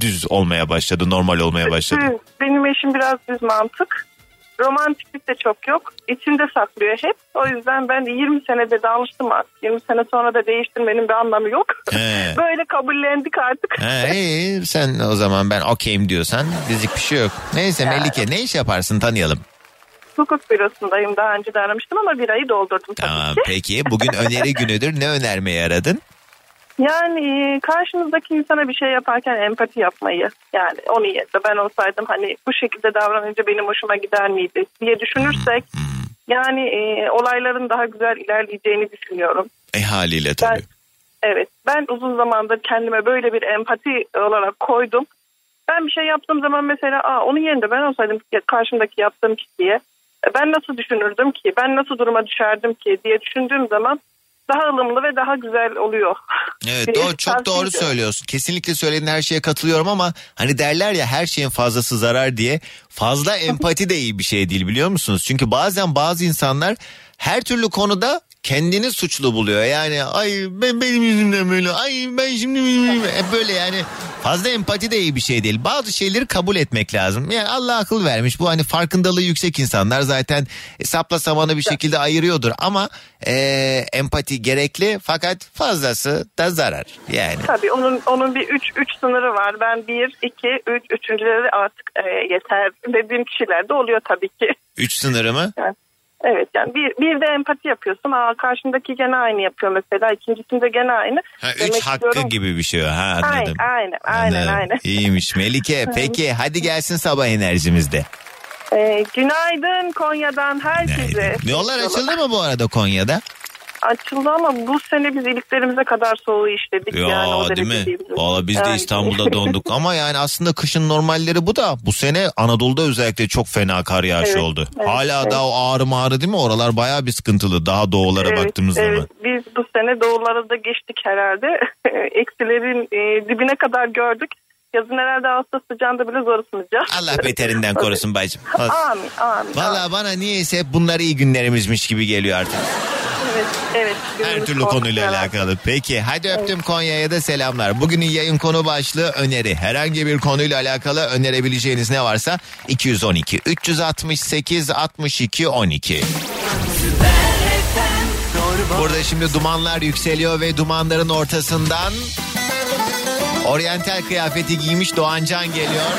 düz olmaya başladı normal olmaya başladı? Düz. Benim eşim biraz düz mantık. romantiklik de çok yok. İçinde saklıyor hep. O yüzden ben de 20 senede de alıştım artık. 20 sene sonra da değiştirmenin bir anlamı yok. He. Böyle kabullendik artık. Ha, iyi sen o zaman ben okeyim diyorsan dizlik bir şey yok. Neyse Melike ne iş yaparsın tanıyalım. Hukuk bürosundayım. Daha önce de aramıştım ama bir ayı doldurdum tabii Tamam ki. peki bugün öneri günüdür ne önermeyi aradın? Yani e, karşınızdaki insana bir şey yaparken empati yapmayı yani onun yerine ben olsaydım hani bu şekilde davranınca benim hoşuma gider miydi diye düşünürsek yani e, olayların daha güzel ilerleyeceğini düşünüyorum. E haliyle tabii. Evet ben uzun zamandır kendime böyle bir empati olarak koydum. Ben bir şey yaptığım zaman mesela Aa, onun yerinde ben olsaydım karşımdaki yaptığım kişiye ben nasıl düşünürdüm ki ben nasıl duruma düşerdim ki diye düşündüğüm zaman daha ılımlı ve daha güzel oluyor. Evet doğru, çok doğru söylüyorsun. Kesinlikle söylediğin her şeye katılıyorum ama hani derler ya her şeyin fazlası zarar diye. Fazla empati de iyi bir şey değil biliyor musunuz? Çünkü bazen bazı insanlar her türlü konuda kendini suçlu buluyor. Yani ay ben benim yüzümden böyle ay ben şimdi hep böyle yani fazla empati de iyi bir şey değil. Bazı şeyleri kabul etmek lazım. Yani Allah akıl vermiş. Bu hani farkındalığı yüksek insanlar zaten sapla samanı bir şekilde ayırıyordur ama eee, empati gerekli fakat fazlası da zarar. Yani Tabii onun onun bir 3 3 sınırı var. Ben 1 2 3 üçüncüleri artık e, yeter dediğim kişiler de oluyor tabii ki. üç sınırı mı? Yani, evet yani bir, bir de empati yapıyorsun. Aa karşındaki gene aynı yapıyor mesela. İkincisinde gene aynı. Ha, Demek üç hakkı istiyorum- gibi bir şey. Ha anladım. aynen aynen. Anladım. aynen. İyiymiş Melike. Peki hadi gelsin sabah enerjimizde. Ee, günaydın Konya'dan herkese. Yollar açıldı mı bu arada Konya'da? Açıldı ama bu sene biz iliklerimize kadar soğuğu işledik. Ya yani o değil mi? Valla biz de İstanbul'da donduk ama yani aslında kışın normalleri bu da bu sene Anadolu'da özellikle çok fena kar yağışı Evet, oldu. evet, Hala evet. daha o ağrı mağrı değil mi? Oralar bayağı bir sıkıntılı daha doğulara Evet, baktığımız evet. zaman. Biz bu sene doğuları da geçtik herhalde. Eksilerin e, dibine kadar gördük. Yazın herhalde Ağustos sıcağında bile zor ısınacağız. Allah beterinden korusun bacım. Amin amin. Valla bana niyeyse hep bunlar iyi günlerimizmiş gibi geliyor artık. Evet, evet. Her türlü konuyla herhalde. alakalı. Peki hadi öptüm Konya'ya da selamlar. Bugünün yayın konu başlığı öneri. Herhangi bir konuyla alakalı önerebileceğiniz ne varsa 212 368 62 12. Burada şimdi dumanlar yükseliyor ve dumanların ortasından oryantal kıyafeti giymiş Doğan Can geliyor.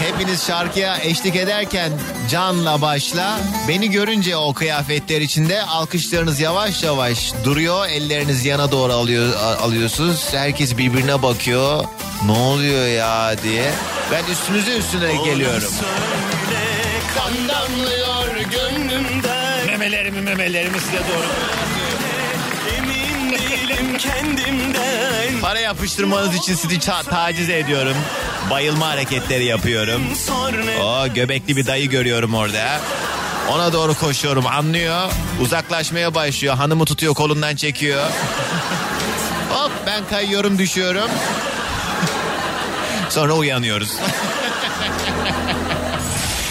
Hepiniz şarkıya eşlik ederken canla başla. Beni görünce o kıyafetler içinde alkışlarınız yavaş yavaş duruyor. Elleriniz yana doğru alıyor, alıyorsunuz. Herkes birbirine bakıyor. Ne oluyor ya diye. Ben üstünüze üstüne geliyorum. Kan damlıyor gönlümden Memelerimi memelerimi size doğru. Kendimden Para yapıştırmanız için sizi ça- taciz ediyorum. Bayılma hareketleri yapıyorum. O göbekli bir dayı görüyorum orada. Ona doğru koşuyorum anlıyor. Uzaklaşmaya başlıyor. Hanımı tutuyor kolundan çekiyor. Hop ben kayıyorum düşüyorum. Sonra uyanıyoruz.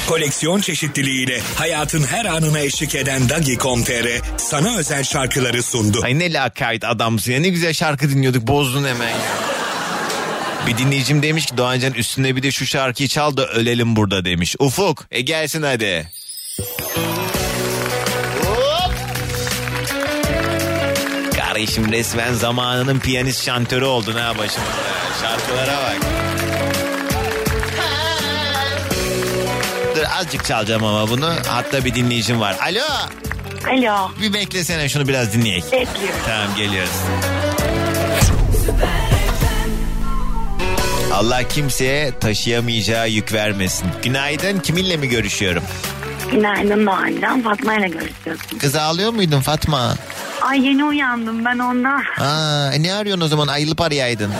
Koleksiyon çeşitliliğiyle hayatın her anına eşlik eden Dagi.com.tr sana özel şarkıları sundu. Ay ne lakayt adamsın ya ne güzel şarkı dinliyorduk bozdun hemen ya. Bir dinleyicim demiş ki Doğancan üstüne bir de şu şarkıyı çal da ölelim burada demiş. Ufuk e gelsin hadi. Hop. Kardeşim resmen zamanının piyanist şantörü oldun ha başımda. Şarkılara bak. Azıcık çalacağım ama bunu. Hatta bir dinleyicim var. Alo. Alo. Bir beklesene şunu biraz dinleyek. Bekliyorum. Tamam geliyoruz. Allah kimseye taşıyamayacağı yük vermesin. Günaydın kiminle mi görüşüyorum? Günaydın Doğancan. Fatma ile görüşüyorsun. Kız ağlıyor muydun Fatma? Ay yeni uyandım ben ondan. Aa, e ne arıyorsun o zaman ayılıp arayaydın.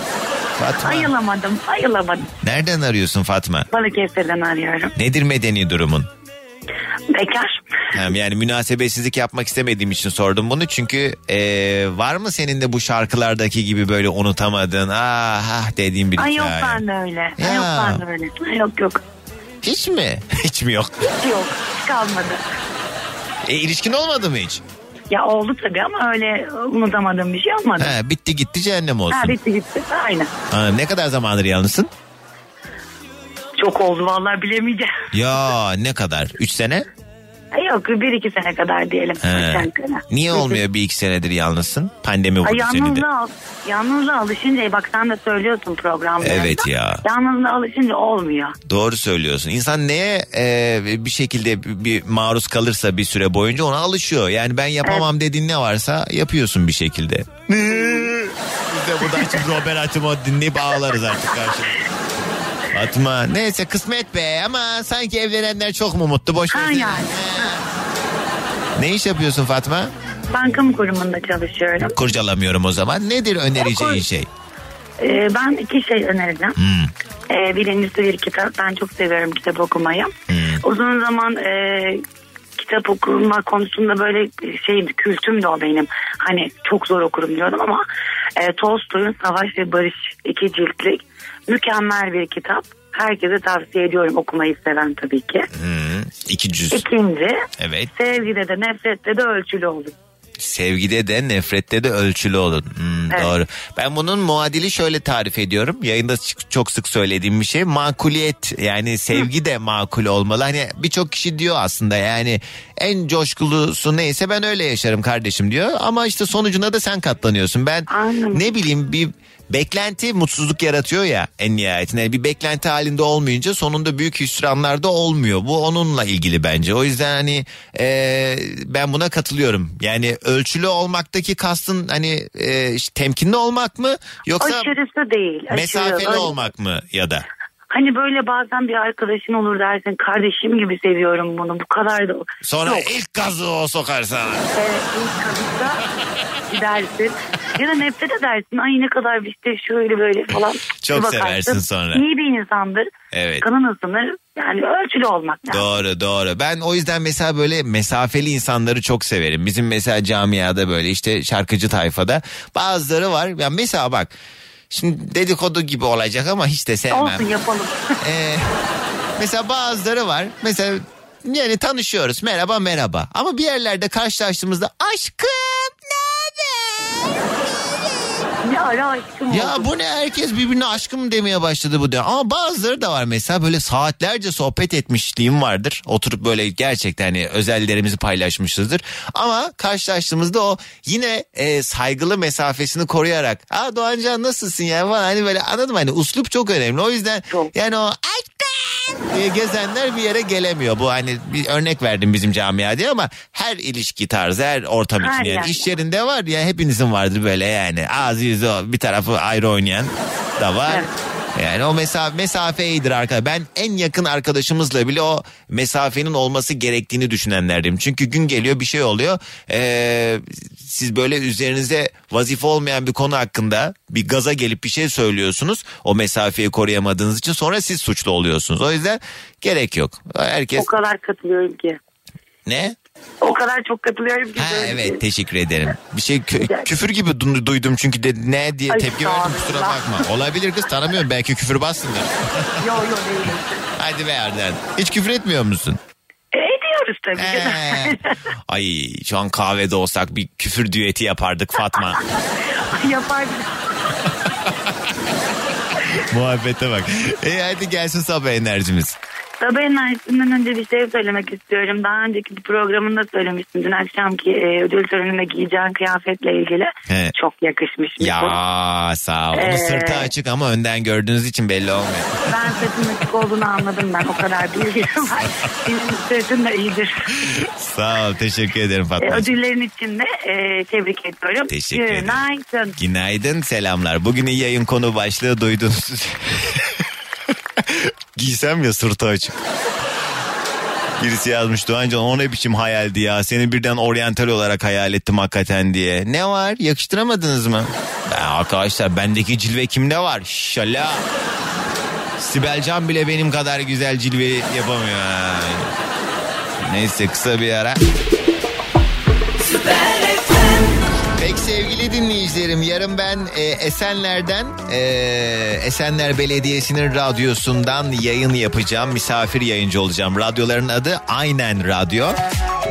Fatma. Ayılamadım, ayılamadım. Nereden arıyorsun Fatma? Balıkesir'den arıyorum. Nedir medeni durumun? Bekar. Hem yani münasebetsizlik yapmak istemediğim için sordum bunu. Çünkü eee, var mı senin de bu şarkılardaki gibi böyle unutamadığın ah ah dediğin bir Ay yok hikaye? ben de öyle. Ay Ya. yok ben de öyle. Ay yok yok. Hiç mi? Hiç mi yok? Yok hiç kalmadı. E, ilişkin olmadı mı hiç? Ya oldu tabii ama öyle unutamadığım bir şey olmadı. Ha, bitti gitti cehennem olsun. Ha bitti gitti. Aynen. Ha, ne kadar zamandır yalnızsın? Çok oldu vallahi bilemeyeceğim. Ya ne kadar? 3 sene? Yok bir iki sene kadar diyelim. He. Niye olmuyor bir iki senedir yalnızsın? Pandemi vurdu seni de. yalnızlığa, yalnızlığa alışınca bak sen de söylüyorsun programda. Evet ya. Yalnızlığa alışınca olmuyor. Doğru söylüyorsun. İnsan neye e, bir şekilde bir, bir maruz kalırsa bir süre boyunca ona alışıyor. Yani ben yapamam dediğin ne varsa yapıyorsun bir şekilde. Biz de burada açıp Robert Atimo dinleyip ağlarız artık karşımda. Fatma neyse kısmet be ama sanki evlenenler çok mu mutlu boş ver. Ha yani. Ne iş yapıyorsun Fatma? Ben kamu kurumunda çalışıyorum. Kurcalamıyorum o zaman. Nedir önereceğin şey? Ee, ben iki şey önereceğim. Hmm. Ee, birincisi bir kitap. Ben çok seviyorum kitap okumayı. Hmm. Uzun zaman e, kitap okuma konusunda böyle şey kültüm de o benim. Hani çok zor okurum diyordum ama e, Tolstoy'un Savaş ve Barış iki ciltlik mükemmel bir kitap. Herkese tavsiye ediyorum okumayı seven tabii ki. Hmm, iki cüz. İkinci Evet. sevgide de nefrette de ölçülü olun. Sevgide de nefrette de ölçülü olun. Hmm, Evet. Doğru. Ben bunun muadili şöyle tarif ediyorum. Yayında çok sık söylediğim bir şey. Makuliyet yani sevgi de makul olmalı. Hani birçok kişi diyor aslında yani en coşkulusu neyse ben öyle yaşarım kardeşim diyor. Ama işte sonucuna da sen katlanıyorsun. Ben ne bileyim bir beklenti mutsuzluk yaratıyor ya en nihayetinde. Bir beklenti halinde olmayınca sonunda büyük hüsranlar da olmuyor. Bu onunla ilgili bence. O yüzden hani e, ben buna katılıyorum. Yani ölçülü olmaktaki kastın hani e, işte temkinli olmak mı yoksa Aşırısı değil. aşırı. mesafeli Öyle- olmak mı ya da? Hani böyle bazen bir arkadaşın olur dersin kardeşim gibi seviyorum bunu bu kadar da. Sonra Yok. ilk gazı o sokar sana. Evet ilk kazıkta gidersin. Ya da nefret edersin. Ay ne kadar işte şöyle böyle falan. Çok Bir bakarsın, seversin sonra. İyi bir insandır. Evet. Kanın ısınır. Yani ölçülü olmak lazım. Doğru doğru. Ben o yüzden mesela böyle mesafeli insanları çok severim. Bizim mesela camiada böyle işte şarkıcı tayfada bazıları var. Ya mesela bak şimdi dedikodu gibi olacak ama hiç de sevmem. Olsun yapalım. Ee, mesela bazıları var. Mesela yani tanışıyoruz. Merhaba merhaba. Ama bir yerlerde karşılaştığımızda aşkım ne ara aşkım Ya oldu. bu ne herkes birbirine aşkım demeye başladı bu da. Ama bazıları da var mesela böyle saatlerce sohbet etmişliğim vardır. Oturup böyle gerçekten hani özellerimizi paylaşmışızdır. Ama karşılaştığımızda o yine e, saygılı mesafesini koruyarak. Aa Doğancan nasılsın ya falan hani böyle anladım hani uslup çok önemli. O yüzden yani o aşkım diye gezenler bir yere gelemiyor. Bu hani bir örnek verdim bizim camia diye ama her ilişki tarzı her ortam için yani iş yerinde var ya hepinizin vardır böyle yani ağzı yüzü bir tarafı ayrı oynayan da var. Yani o mesafe, mesafe iyidir arkadaşlar. Ben en yakın arkadaşımızla bile o mesafenin olması gerektiğini düşünenlerdim. Çünkü gün geliyor bir şey oluyor. Ee, siz böyle üzerinize vazife olmayan bir konu hakkında bir gaza gelip bir şey söylüyorsunuz. O mesafeyi koruyamadığınız için sonra siz suçlu oluyorsunuz. O yüzden gerek yok. Herkes O kadar katılıyorum ki. ne? O kadar çok katılıyorum ki. Ha, böyle şey. evet teşekkür ederim. Bir şey kü- küfür gibi du- duydum çünkü de ne diye Ay, tepki verdim kusura bakma. Olabilir kız tanımıyorum belki küfür bassınlar. Yo yo değilim. Hadi be Arden. Hiç küfür etmiyor musun? E, ediyoruz tabii. Ee, Ay şu an kahvede olsak bir küfür düeti yapardık Fatma. Yapar Muhabbete bak. E hadi gelsin sabah enerjimiz. Sabah enerjisinden önce bir şey söylemek istiyorum. Daha önceki bir programında söylemiştim. Dün akşamki e, ödül töreninde giyeceğin kıyafetle ilgili. He. Çok yakışmış. bir konu. Ya sağ ol. Ee, sırtı açık ama önden gördüğünüz için belli olmuyor. Ben sırtın açık olduğunu anladım ben. O kadar bilgim var. Senin sırtın da iyidir. Sağ ol teşekkür ederim E, Fatma. ödüllerin için de e, tebrik ediyorum. Teşekkür ederim. Günaydın. Günaydın selamlar. Bugün yayın konu başlığı duydunuz. Giysem ya sırtı açık. Birisi yazmış Doğancan o ne biçim hayaldi ya. Seni birden oryantal olarak hayal ettim hakikaten diye. Ne var yakıştıramadınız mı? Ben, arkadaşlar bendeki cilve kimde var? Şala. Sibel Can bile benim kadar güzel cilve yapamıyor. Neyse kısa bir ara. Pek sevgili dinleyicilerim yarın ben e, Esenler'den e, Esenler Belediyesi'nin radyosundan yayın yapacağım. Misafir yayıncı olacağım. Radyoların adı Aynen Radyo.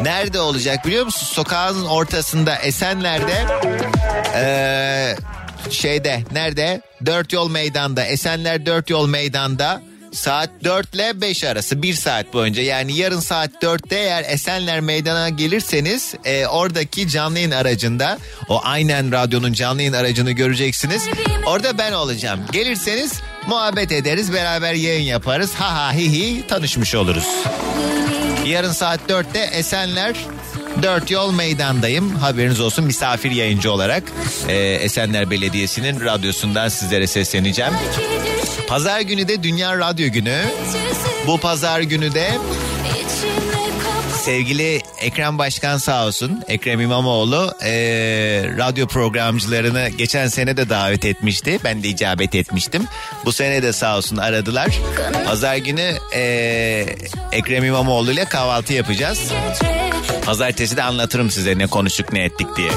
Nerede olacak biliyor musun? Sokağın ortasında Esenler'de e, şeyde nerede? Dört Yol Meydan'da Esenler Dört Yol Meydan'da saat 4 ile 5 arası bir saat boyunca yani yarın saat 4'te eğer Esenler Meydanı'na gelirseniz e, oradaki canlı yayın aracında o aynen radyonun canlı yayın aracını göreceksiniz. Orada ben olacağım. Gelirseniz muhabbet ederiz beraber yayın yaparız. Ha ha hi hi tanışmış oluruz. Yarın saat 4'te Esenler Dört Yol Meydan'dayım. Haberiniz olsun misafir yayıncı olarak e, Esenler Belediyesi'nin radyosundan sizlere sesleneceğim. Pazar günü de Dünya Radyo Günü. Bu pazar günü de sevgili Ekrem Başkan sağ olsun Ekrem İmamoğlu e, radyo programcılarını geçen sene de davet etmişti. Ben de icabet etmiştim. Bu sene de sağ olsun aradılar. Pazar günü e, Ekrem İmamoğlu ile kahvaltı yapacağız. Pazartesi de anlatırım size ne konuştuk ne ettik diye.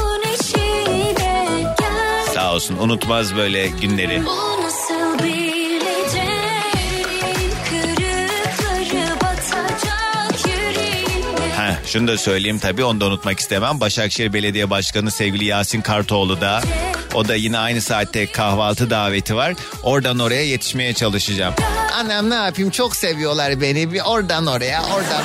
Sağ olsun unutmaz böyle günleri. Şunu da söyleyeyim tabii onu da unutmak istemem. Başakşehir Belediye Başkanı sevgili Yasin Kartoğlu da o da yine aynı saatte kahvaltı daveti var. Oradan oraya yetişmeye çalışacağım. Annem ne yapayım çok seviyorlar beni. Bir oradan oraya oradan.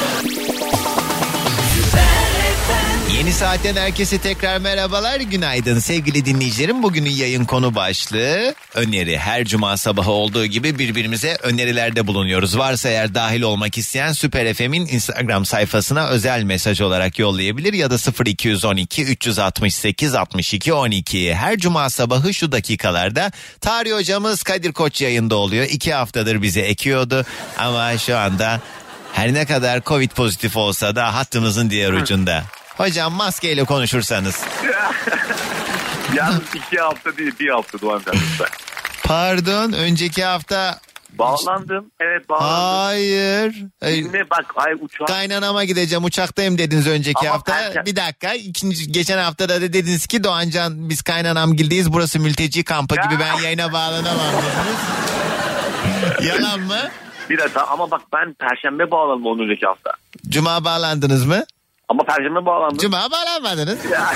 Yeni saatten herkese tekrar merhabalar, günaydın sevgili dinleyicilerim. Bugünün yayın konu başlığı öneri. Her cuma sabahı olduğu gibi birbirimize önerilerde bulunuyoruz. Varsa eğer dahil olmak isteyen Süper FM'in Instagram sayfasına özel mesaj olarak yollayabilir ya da 0212 368 62 12. Her cuma sabahı şu dakikalarda tarih hocamız Kadir Koç yayında oluyor. İki haftadır bize ekiyordu ama şu anda her ne kadar Covid pozitif olsa da hattımızın diğer ucunda. Hocam maskeyle konuşursanız. Yalnız iki hafta değil bir hafta Doğan lütfen. Pardon önceki hafta Bağlandım. Evet bağlandım. Hayır. Dinle bak ay uçağa. Kaynanama gideceğim uçaktayım dediniz önceki Ama hafta. erken- Bir dakika ikinci geçen hafta da dediniz ki Doğancan biz kaynanam gildeyiz burası mülteci kampı gibi ben yayına bağlanamam dediniz. Yalan mı? Bir dakika ama bak ben perşembe bağlandım onun önceki hafta. Cuma bağlandınız mı? Ama perşembe bağlandım. Cuma bağlanmadınız. İlla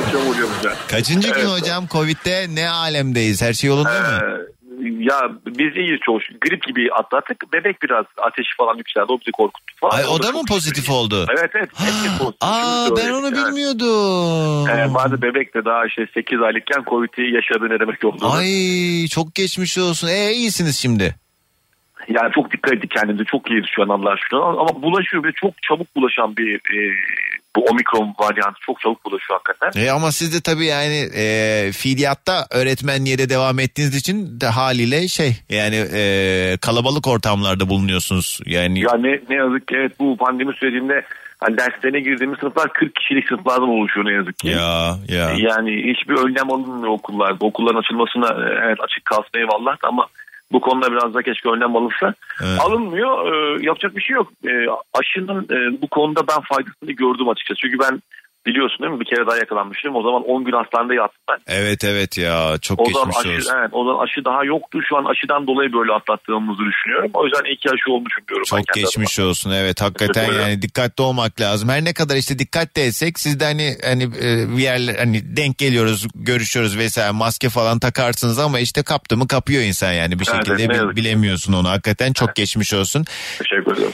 çabuk oluyor bu. Kaçıncı gün Evet. hocam Covid'de ne alemdeyiz? Her şey yolunda mı? Ee, ya biz iyiyiz çoğu. Grip gibi atlattık. Bebek biraz ateşi falan yükseldi. O bizi korkuttu falan. Ay o da çok- mı pozitif oldu? Evet evet. Hepsi pozitif. Aa ben onu Evet. bilmiyordum. Ee, bazı bebek de daha işte 8 aylıkken Covid'i yaşadı ne demek olduğunu. Ay çok geçmiş olsun. E iyisiniz şimdi. Yani çok dikkat ettik kendimize. Çok iyiyiz şu an Allah'a şükür. Ama bulaşıyor ve çok çabuk bulaşan bir e, bu omikron varyantı çok çabuk bulaşıyor hakikaten. E ama siz de tabii yani e, fiiliyatta öğretmenliğe de devam ettiğiniz için de haliyle şey yani e, kalabalık ortamlarda bulunuyorsunuz. Yani Ya ne, ne yazık ki evet bu pandemi sürecinde hani derslerine girdiğimiz sınıflar 40 kişilik sınıflardan oluşuyor ne yazık ki. ya ya. Yani hiçbir önlem alınmıyor okullarda. Okulların açılmasına e, evet açık kalsın eyvallah da ama bu konuda biraz da keşke önlem alınsa. Evet. Alınmıyor. Ee, yapacak bir şey yok. Ee, aşının e, bu konuda ben faydasını gördüm açıkçası. Çünkü ben biliyorsun değil mi bir kere daha yakalanmıştım. O zaman 10 gün hastanede yattım ben. Evet evet ya çok O zaman geçmiş aşı, olsun. evet, o zaman aşı daha yoktu. Şu an aşıdan dolayı böyle atlattığımızı düşünüyorum. O yüzden iyi ki aşı olmuşum diyorum. Çok geçmiş olsun evet hakikaten yani dikkatli olmak lazım. Her ne kadar işte dikkat de etsek siz de hani hani e, bir yerler hani denk geliyoruz görüşüyoruz vesaire maske falan takarsınız ama işte kaptı mı kapıyor insan yani bir Evet, şekilde evet, ki. bilemiyorsun onu hakikaten çok geçmiş olsun. Teşekkür ederim.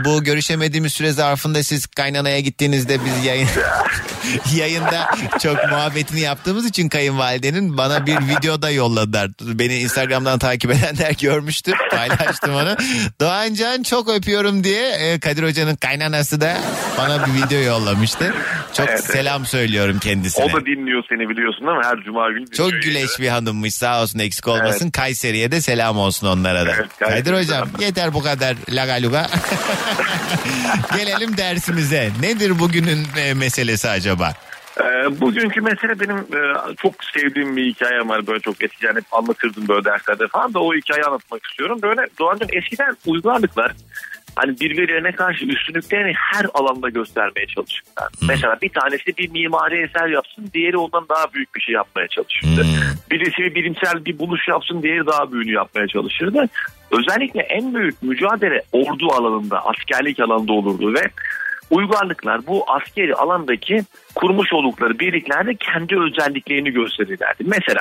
E, bu görüşemediğimiz süre zarfında siz kaynanaya gittiğinizde biz yayın yayında çok muhabbetini yaptığımız için kayınvalidenin bana bir videoda yolladılar. Beni Instagram'dan takip edenler görmüştü. Paylaştım onu. Doğancan çok öpüyorum diye e, Kadir Hoca'nın kaynanası da bana bir video yollamıştı. Çok Evet, evet. selam söylüyorum kendisine. O da dinliyor seni biliyorsun değil mi? Her cuma günü dinliyor. Çok güleç bir hanımmış sağ olsun eksik olmasın. Kayseri'ye de selam olsun onlara da. Kayseri Kadir hocam yeter bu kadar lagaluga. Gelelim dersimize. Nedir bugünün e, meselesi acaba? Ee, bugünkü mesele benim e, çok sevdiğim bir hikayem var. Böyle çok eskiden hep anlatırdım böyle derslerde falan da o hikayeyi anlatmak istiyorum. Böyle Doğancığım eskiden uygarlıklar hani birbirlerine karşı üstünlüklerini her alanda göstermeye çalışırlar. Mesela bir tanesi bir mimari eser yapsın, diğeri ondan daha büyük bir şey yapmaya çalışırdı. Birisi bir bilimsel bir buluş yapsın, diğeri daha büyüğünü yapmaya çalışırdı. Özellikle en büyük mücadele ordu alanında, askerlik alanında olurdu ve uygarlıklar bu askeri alandaki kurmuş oldukları birliklerde kendi özelliklerini gösterirlerdi. Mesela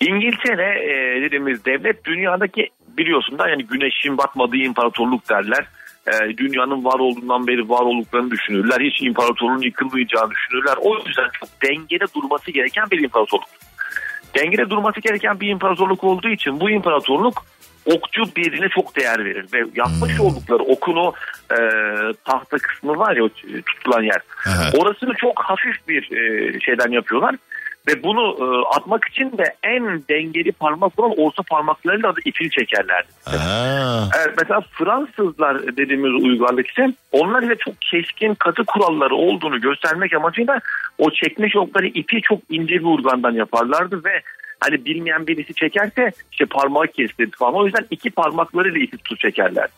İngiltere e, dediğimiz devlet dünyadaki biliyorsun da yani güneşin batmadığı imparatorluk derler. E, dünyanın var olduğundan beri var olduklarını düşünürler. Hiç imparatorluğun yıkılmayacağını düşünürler. O yüzden çok dengede durması gereken bir imparatorluk. Dengede durması gereken bir imparatorluk olduğu için bu imparatorluk okçu birine çok değer verir ve yapmış oldukları okun o e, tahta kısmı var ya tutulan yer. Orasını çok hafif bir e, şeyden yapıyorlar ve bunu e, atmak için de en dengeli parmak olan orta parmaklarıyla da ipini çekerlerdi. Evet, mesela Fransızlar dediğimiz uygarlık ise onlar ile çok keskin katı kuralları olduğunu göstermek amacıyla o çekme şokları ipi çok ince bir urgandan yaparlardı ve hani bilmeyen birisi çekerse işte parmağı kesilirdi falan. O yüzden iki parmaklarıyla ipi tutup çekerler.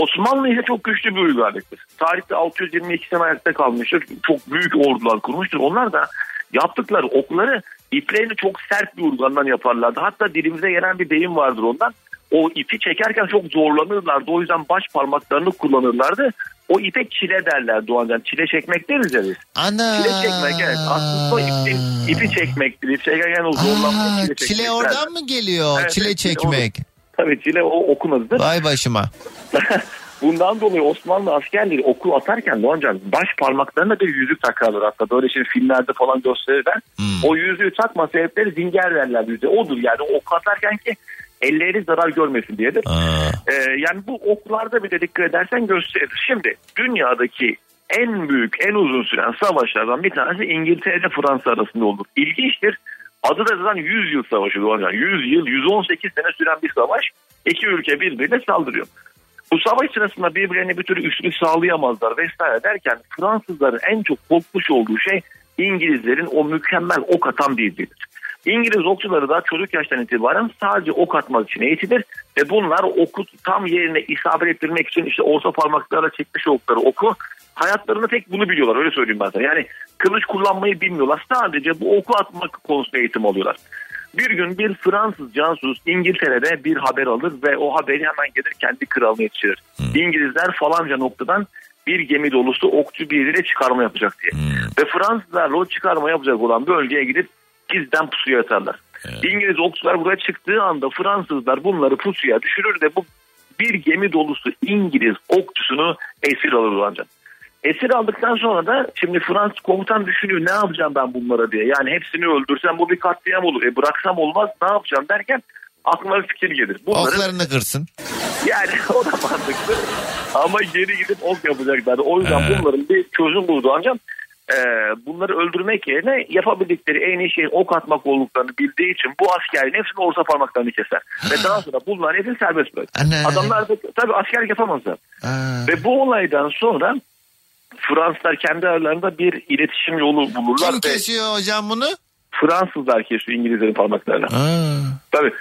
Osmanlı ise çok güçlü bir uygarlıktır. Tarihte 622 sene ayakta kalmıştır. Çok büyük ordular kurmuştur. Onlar da yaptıkları okları iplerini çok sert bir urgandan yaparlardı. Hatta dilimize gelen bir deyim vardır ondan. O ipi çekerken çok zorlanırlardı. O yüzden baş parmaklarını kullanırlardı. O ipe çile derler Doğancan. Çile çekmek deriz ya biz. Ana. Çile çekmek evet. Aslında o ipin, ipi çekmektir. İp çekerken o zorlanmak çile çekmek. Çile oradan derler. mı geliyor? Evet, çile evet, çile çekmek. Tabii çile o okun adıdır. Vay başıma. Bundan dolayı Osmanlı askerleri oku atarken Doğancan baş parmaklarına bir yüzük takarlar hatta böyle şimdi filmlerde falan gösterirler. O yüzüğü takma sebepleri zinger derler yüzüğe. Odur yani o oku atarken ki elleri zarar görmesin diyedir. Ee, yani bu oklarda bir de dikkat edersen gösterir. Şimdi dünyadaki en büyük, en uzun süren savaşlardan bir tanesi İngiltere ile Fransa arasında olur. İlginçtir. Adı da zaten 100 yıl savaşı Doğancan. 100 yıl, 118 sene süren bir savaş. İki ülke birbirine saldırıyor. Bu savaş sırasında birbirlerine bir türlü üstünlük sağlayamazlar vesaire derken Fransızların en çok korkmuş olduğu şey İngilizlerin o mükemmel ok atan bildiğidir. İngiliz okçuları da çocuk yaştan itibaren sadece ok atmak için eğitilir ve bunlar oku tam yerine isabet ettirmek için işte orta parmaklarla çekmiş oldukları oku hayatlarında tek bunu biliyorlar öyle söyleyeyim ben sana. Yani kılıç kullanmayı bilmiyorlar sadece bu oku atmak konusunda eğitim alıyorlar. Bir gün bir Fransız casus İngiltere'de bir haber alır ve o haberi hemen gelir kendi kralına yetiştirir. İngilizler falanca noktadan bir gemi dolusu okçu biriyle çıkarma yapacak diye. Ve Fransızlar o çıkarma yapacak olan bölgeye gidip gizden pusuya atarlar. İngiliz okçular buraya çıktığı anda Fransızlar bunları pusuya düşürür de bu bir gemi dolusu İngiliz okçusunu esir alır ancak. Esir aldıktan sonra da şimdi Fransız komutan düşünüyor ne yapacağım ben bunlara diye. Yani hepsini öldürsem bu bir katliam olur. E bıraksam olmaz ne yapacağım derken aklına bir fikir gelir. Bunları, Oklarını kırsın. yani o da mantıklı. Ama geri gidip ok yapacaklar. O yüzden bunların bir çözüm buldu ancak e, bunları öldürmek yerine yapabildikleri en iyi şeyin ok atmak olduklarını bildiği için bu askerin hepsini orta parmaklarını keser. Ve daha sonra bunlar hepsini serbest bırakır. Adamlar da tabii askerlik yapamazlar. Ve bu olaydan sonra Fransızlar kendi aralarında bir iletişim yolu bulurlar. Kim kesiyor hocam bunu? Fransızlar kesiyor İngilizlerin parmaklarını. Tabii.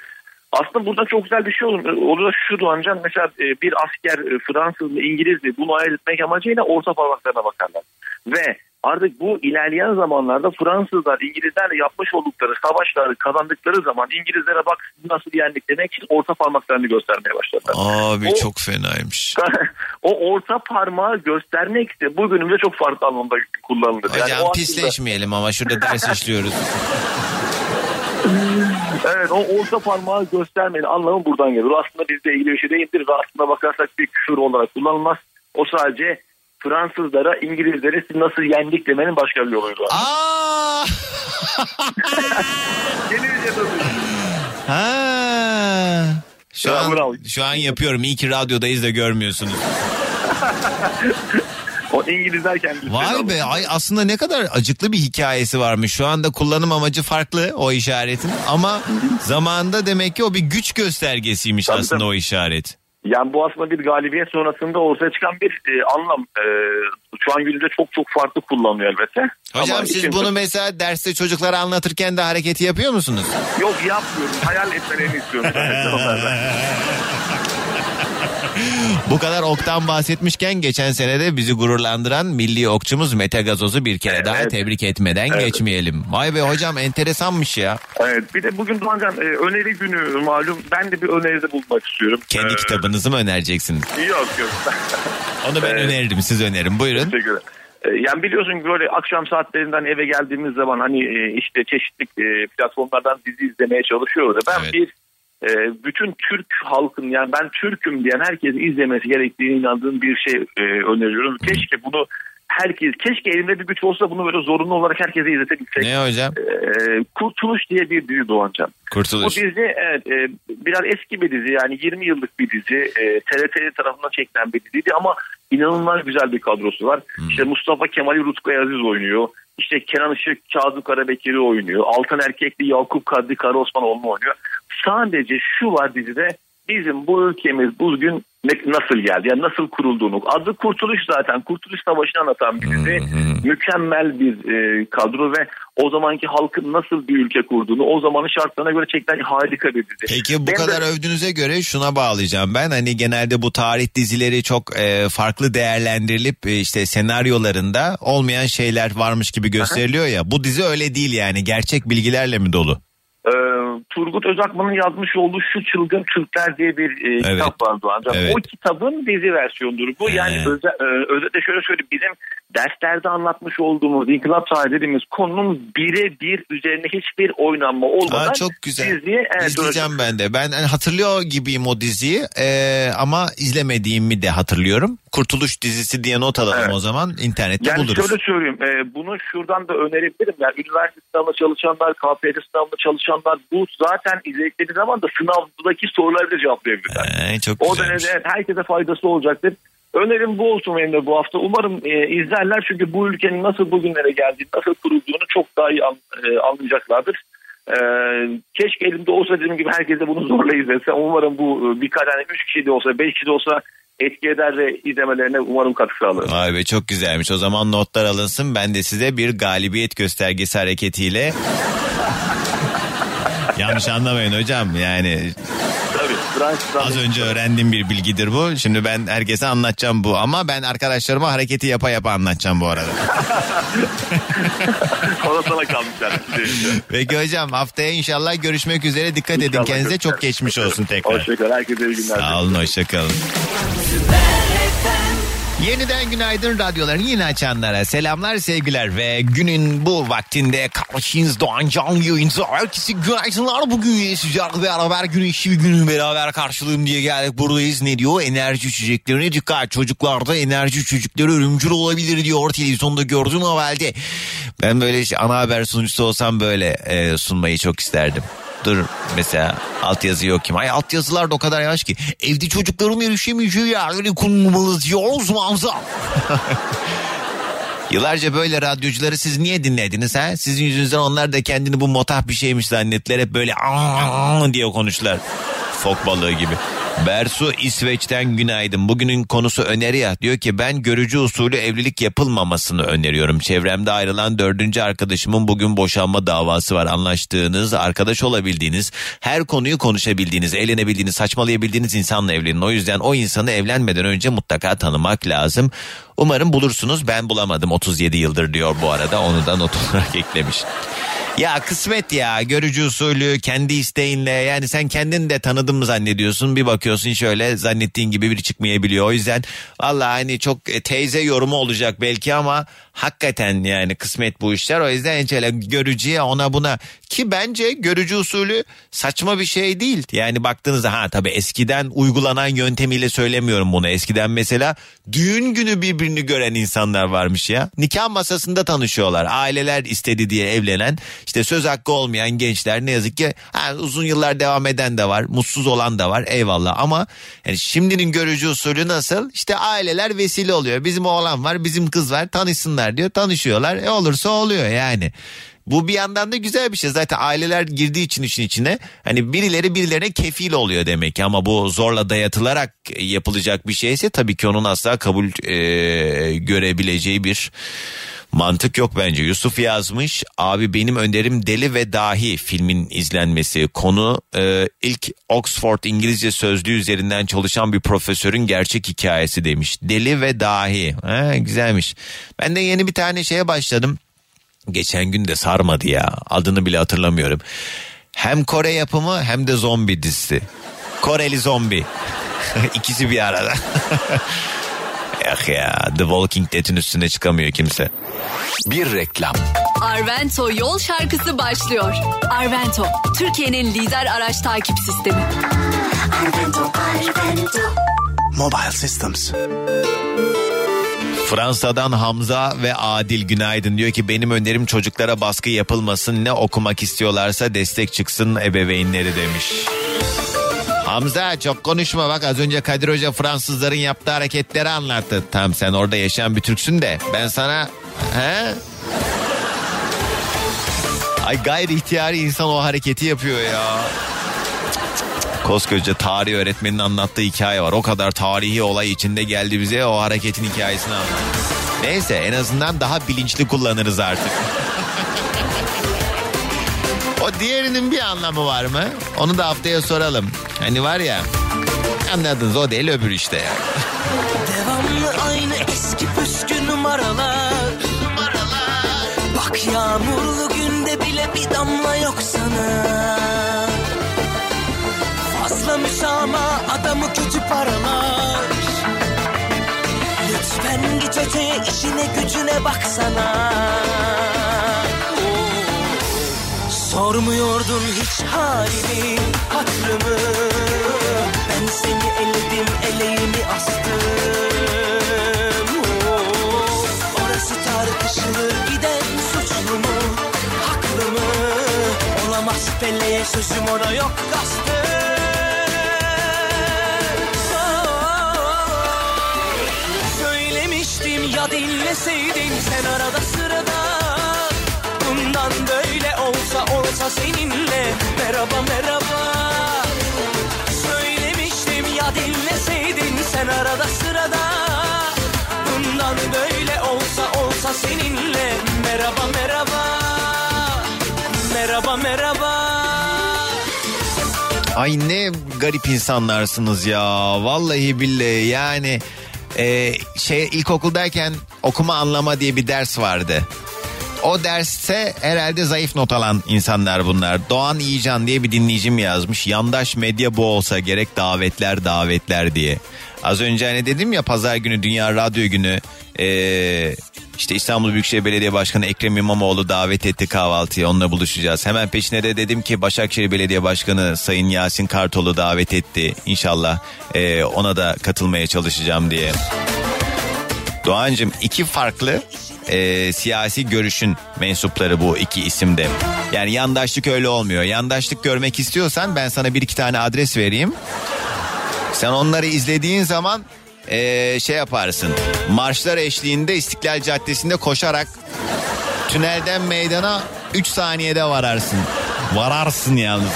Aslında burada çok güzel bir şey olur. Olur da şu Doğancan mesela e, bir asker e, Fransız mı İngiliz mi bunu ayırt etmek amacıyla orta parmaklarına bakarlar. Ve artık bu ilerleyen zamanlarda Fransızlar İngilizlerle yapmış oldukları savaşları kazandıkları zaman İngilizlere bak nasıl yendik demek için orta parmaklarını göstermeye başladılar. Abi O- çok fenaymış. o orta parmağı göstermek ise bugünümüzde çok farklı anlamda kullanılır. Hocam Yani o aslında- pisleşmeyelim ama şurada ders işliyoruz. Evet o orta parmağı göstermenin anlamı buradan geliyor. Aslında bizde ilgili bir şey değildir ve aslında bakarsak bir küfür olarak kullanılmaz. O sadece Fransızlara İngilizleri siz nasıl yendik demenin başka bir yoluydu. Aa! Yeni Ha. Şu an, bravo. şu an yapıyorum. İyi ki radyodayız da görmüyorsunuz. O İngilizler kendisi. Vay be ay aslında ne kadar acıklı bir hikayesi varmış. Şu anda kullanım amacı farklı o işaretin. Ama zamanında demek ki o bir güç göstergesiymiş aslında o işaret. Yani bu aslında bir galibiyet sonrasında ortaya çıkan bir e, anlam. E, şu an günümüzde çok çok farklı kullanılıyor elbette. Hocam Ama siz bunu mesela derste çocuklara anlatırken de hareketi yapıyor musunuz? Yok yapmıyorum. Hayal etmelerini istiyorum. Bu kadar oktan bahsetmişken geçen senede bizi gururlandıran milli okçumuz Mete Gazoz'u bir kere daha tebrik etmeden Evet. geçmeyelim. Vay be hocam enteresanmış ya. Evet bir de bugün Doğancan e, öneri günü malum. Ben de bir öneride bulmak istiyorum. Kendi Ee, kitabınızı mı önereceksiniz? Yok yok. Onu ben Evet. öneririm siz önerin buyurun. Teşekkür ederim. Ee, Yani biliyorsun böyle akşam saatlerinden eve geldiğimiz zaman hani e, işte çeşitli e, platformlardan dizi izlemeye çalışıyoruz. Ben bir e, bütün Türk halkın yani ben Türk'üm diyen herkesin izlemesi gerektiğine inandığım bir şey e, öneriyorum. Keşke bunu herkes keşke elimde bir güç olsa bunu böyle zorunlu olarak herkese izletebilsek. Ne hocam? E, Kurtuluş diye bir dizi Doğancan. Kurtuluş. Bu dizi evet, e, biraz eski bir dizi yani 20 yıllık bir dizi. E, TRT tarafından çekilen bir diziydi ama inanılmaz güzel bir kadrosu var. İşte Mustafa Kemal Rutkay Aziz oynuyor. İşte Kenan Işık, Kazım Karabekir'i oynuyor. Altan Erkekli Yakup Kadri Karaosmanoğlu oynuyor. Sadece şu var dizide bizim bu ülkemiz bugün nasıl geldi? Yani nasıl kurulduğunu. Adı Kurtuluş zaten. Kurtuluş Savaşı'nı anlatan bir dizi. Mükemmel bir e, kadro ve o zamanki halkın nasıl bir ülke kurduğunu, o zamanın şartlarına göre çekilen harika bir dizi. Peki bu de- kadar övdüğünüze göre şuna bağlayacağım ben. Hani genelde bu tarih dizileri çok e, farklı değerlendirilip e, işte senaryolarında olmayan şeyler varmış gibi gösteriliyor ya. Bu dizi öyle değil yani. Gerçek bilgilerle mi dolu? Ee, Turgut Özakman'ın yazmış olduğu Şu Çılgın Türkler diye bir e, Evet. kitap var Doğancan. Evet. O kitabın dizi versiyonudur bu. Yani öze, e, özetle şöyle söyleyeyim bizim derslerde anlatmış olduğumuz inkılap tarihi dediğimiz konunun birebir üzerine hiçbir oynanma olmadan Aa, çok güzel. diziye evet, İzleyeceğim ben de. Ben hani hatırlıyor gibiyim o diziyi e, ama izlemediğimi de hatırlıyorum. Kurtuluş dizisi diye not alalım o zaman internette Yani buluruz. şöyle söyleyeyim e, bunu şuradan da önerebilirim. Yani üniversite sınavında çalışanlar, KPSS sınavında çalışanlar bu zaten izledikleri zaman da sınavdaki soruları da cevaplayabilirler. Ee, çok o güzelmiş. derece evet, herkese faydası olacaktır. Önerim bu olsun benim de bu hafta. Umarım e, izlerler çünkü bu ülkenin nasıl bugünlere geldiğini, nasıl kurulduğunu çok daha iyi an- e, anlayacaklardır. E, keşke elimde olsa dediğim gibi herkes de bunu zorla izlese. Umarım bu e, birkaç tane, üç kişi de olsa, beş kişi de olsa etki eder ve izlemelerine umarım katkı sağlar. Vay be çok güzelmiş. O zaman notlar alınsın. Ben de size bir galibiyet göstergesi hareketiyle... Yanlış anlamayın hocam yani Az önce öğrendiğim bir bilgidir bu. Şimdi ben herkese anlatacağım bu ama ben arkadaşlarıma hareketi yapa yapa anlatacağım bu arada. O da sana kalmış yani. Peki hocam haftaya inşallah görüşmek üzere. Dikkat edin kendinize. Çok geçmiş olsun tekrar. Hoşçakal. Herkese iyi günler. Sağ olun hoşçakalın. Yeniden günaydın radyolarını yine açanlara selamlar sevgiler ve günün bu vaktinde karşınızda Doğan Can yayınsı herkese günaydınlar. Bugün sıcak beraber güneşli bir günün beraber karşılığım diye geldik. Buradayız. Ne diyor? Enerji içeceklerine dikkat. Çocuklarda enerji içecekleri ölümcül olabilir diyor. Televizyonda gördüğüm haberde. Ben böyle ana haber sunucusu olsam böyle e, sunmayı çok isterdim Dur mesela altyazı yok kim? Ay altyazılar da o kadar yavaş ki. Evde çocukların erişemeyeceği yerleri kullanmalı diyoruz Hamza. Yıllarca böyle radyocuları siz niye dinlediniz ha? Sizin yüzünüzden onlar da kendini bu motah bir şeymiş zannettiler. Hep böyle "Aa" diye konuştular. Fok balığı gibi. Bersu İsveç'ten günaydın. Bugünün konusu öneri ya. Diyor ki ben görücü usulü evlilik yapılmamasını öneriyorum. Çevremde ayrılan dördüncü arkadaşımın bugün boşanma davası var. Anlaştığınız, arkadaş olabildiğiniz, her konuyu konuşabildiğiniz, eğlenebildiğiniz, saçmalayabildiğiniz insanla evlenin. O yüzden o insanı evlenmeden önce mutlaka tanımak lazım. Umarım bulursunuz. Ben bulamadım 37 yıldır diyor bu arada. Onu da not olarak eklemiş. Ya kısmet ya görücü usulü kendi isteğinle yani sen kendin de tanıdın mı zannediyorsun bir bakıyorsun şöyle zannettiğin gibi biri çıkmayabiliyor. O yüzden vallahi hani çok e, teyze yorumu olacak belki ama hakikaten yani kısmet bu işler. O yüzden şöyle görücüye ona buna ki bence görücü usulü saçma bir şey değil. Yani baktığınızda ha tabii eskiden uygulanan yöntemiyle söylemiyorum bunu. Eskiden mesela düğün günü birbirini gören insanlar varmış ya. Nikah masasında tanışıyorlar. Aileler istedi diye evlenen işte söz hakkı olmayan gençler ne yazık ki ha, uzun yıllar devam eden de var. Mutsuz olan da var eyvallah ama yani şimdinin görücü usulü nasıl? İşte aileler vesile oluyor. Bizim oğlan var bizim kız var tanışsınlar diyor. Tanışıyorlar e olursa oluyor yani. Bu bir yandan da güzel bir şey. Zaten aileler girdiği için işin içine hani birileri birilerine kefil oluyor demek ki. Ama bu zorla dayatılarak yapılacak bir şeyse tabii ki onun asla kabul e, görebileceği bir mantık yok bence. Yusuf yazmış abi benim önerim Deli ve Dahi filmin izlenmesi. Konu e, ilk Oxford İngilizce sözlüğü üzerinden çalışan bir profesörün gerçek hikayesi demiş. Deli ve Dahi. Ha, güzelmiş. Ben de yeni bir tane şeye başladım. Geçen gün de sarmadı ya. Adını bile hatırlamıyorum. Hem Kore yapımı hem de zombi dizisi. Koreli zombi. İkisi bir arada. Eh ya The Walking Dead'in üstüne çıkamıyor kimse. Bir reklam. Arvento yol şarkısı başlıyor. Arvento, Türkiye'nin lider araç takip sistemi. Arvento, Arvento. Mobile Systems. Fransa'dan Hamza ve Adil günaydın diyor ki benim önerim çocuklara baskı yapılmasın ne okumak istiyorlarsa destek çıksın ebeveynleri demiş. Hamza çok konuşma bak az önce Kadir Hoca Fransızların yaptığı hareketleri anlattı. Tamam sen orada yaşayan bir Türksün de ben sana he? Ay gayri ihtiyari insan o hareketi yapıyor ya. Koskoca tarih öğretmeninin anlattığı hikaye var. O kadar tarihi olay içinde geldi bize o hareketin hikayesini anlattı. Neyse en azından daha bilinçli kullanırız artık. O diğerinin bir anlamı var mı? Onu da haftaya soralım. Hani var ya anladınız o değil öbür işte ya. Devamlı aynı eski püskü numaralar Numaralar Bak yağmurlu günde bile bir damla yok sana Fazla müsamaha adamı kötü paralar Lütfen git öteye işine gücüne baksana Sormuyordun hiç halimi, hatrımı Ben seni eledim, eleğimi astım. Oh, Orası tartışılır giden suçlu mu, haklı mı? Olamaz feleğe sözüm ona yok kastım Söylemiştim ya dinleseydin sen arada sırada. Bundan böyle olsa seninle Merhaba merhaba Söylemiştim ya dinleseydin sen arada sırada Bundan böyle olsa olsa seninle Merhaba merhaba Merhaba merhaba Ay ne garip insanlarsınız ya. Vallahi billahi yani e, şey ilkokuldayken okuma anlama diye bir ders vardı. O derste herhalde zayıf not alan insanlar bunlar. Doğan İyican diye bir dinleyicim yazmış. Yandaş medya bu olsa gerek davetler davetler diye. Az önce hani dedim ya pazar günü Dünya Radyo Günü ee, işte İstanbul Büyükşehir Belediye Başkanı Ekrem İmamoğlu davet etti kahvaltıya onunla buluşacağız. Hemen peşine de dedim ki Başakşehir Belediye Başkanı Sayın Yasin Kartol'u davet etti. İnşallah ee, ona da katılmaya çalışacağım diye. Doğancım iki farklı e, siyasi görüşün mensupları bu iki isimde. Yani yandaşlık öyle olmuyor. Yandaşlık görmek istiyorsan ben sana bir iki tane adres vereyim. Sen onları izlediğin zaman e, şey yaparsın. Marşlar eşliğinde İstiklal Caddesi'nde koşarak tünelden meydana 3 saniyede vararsın. Vararsın yalnız.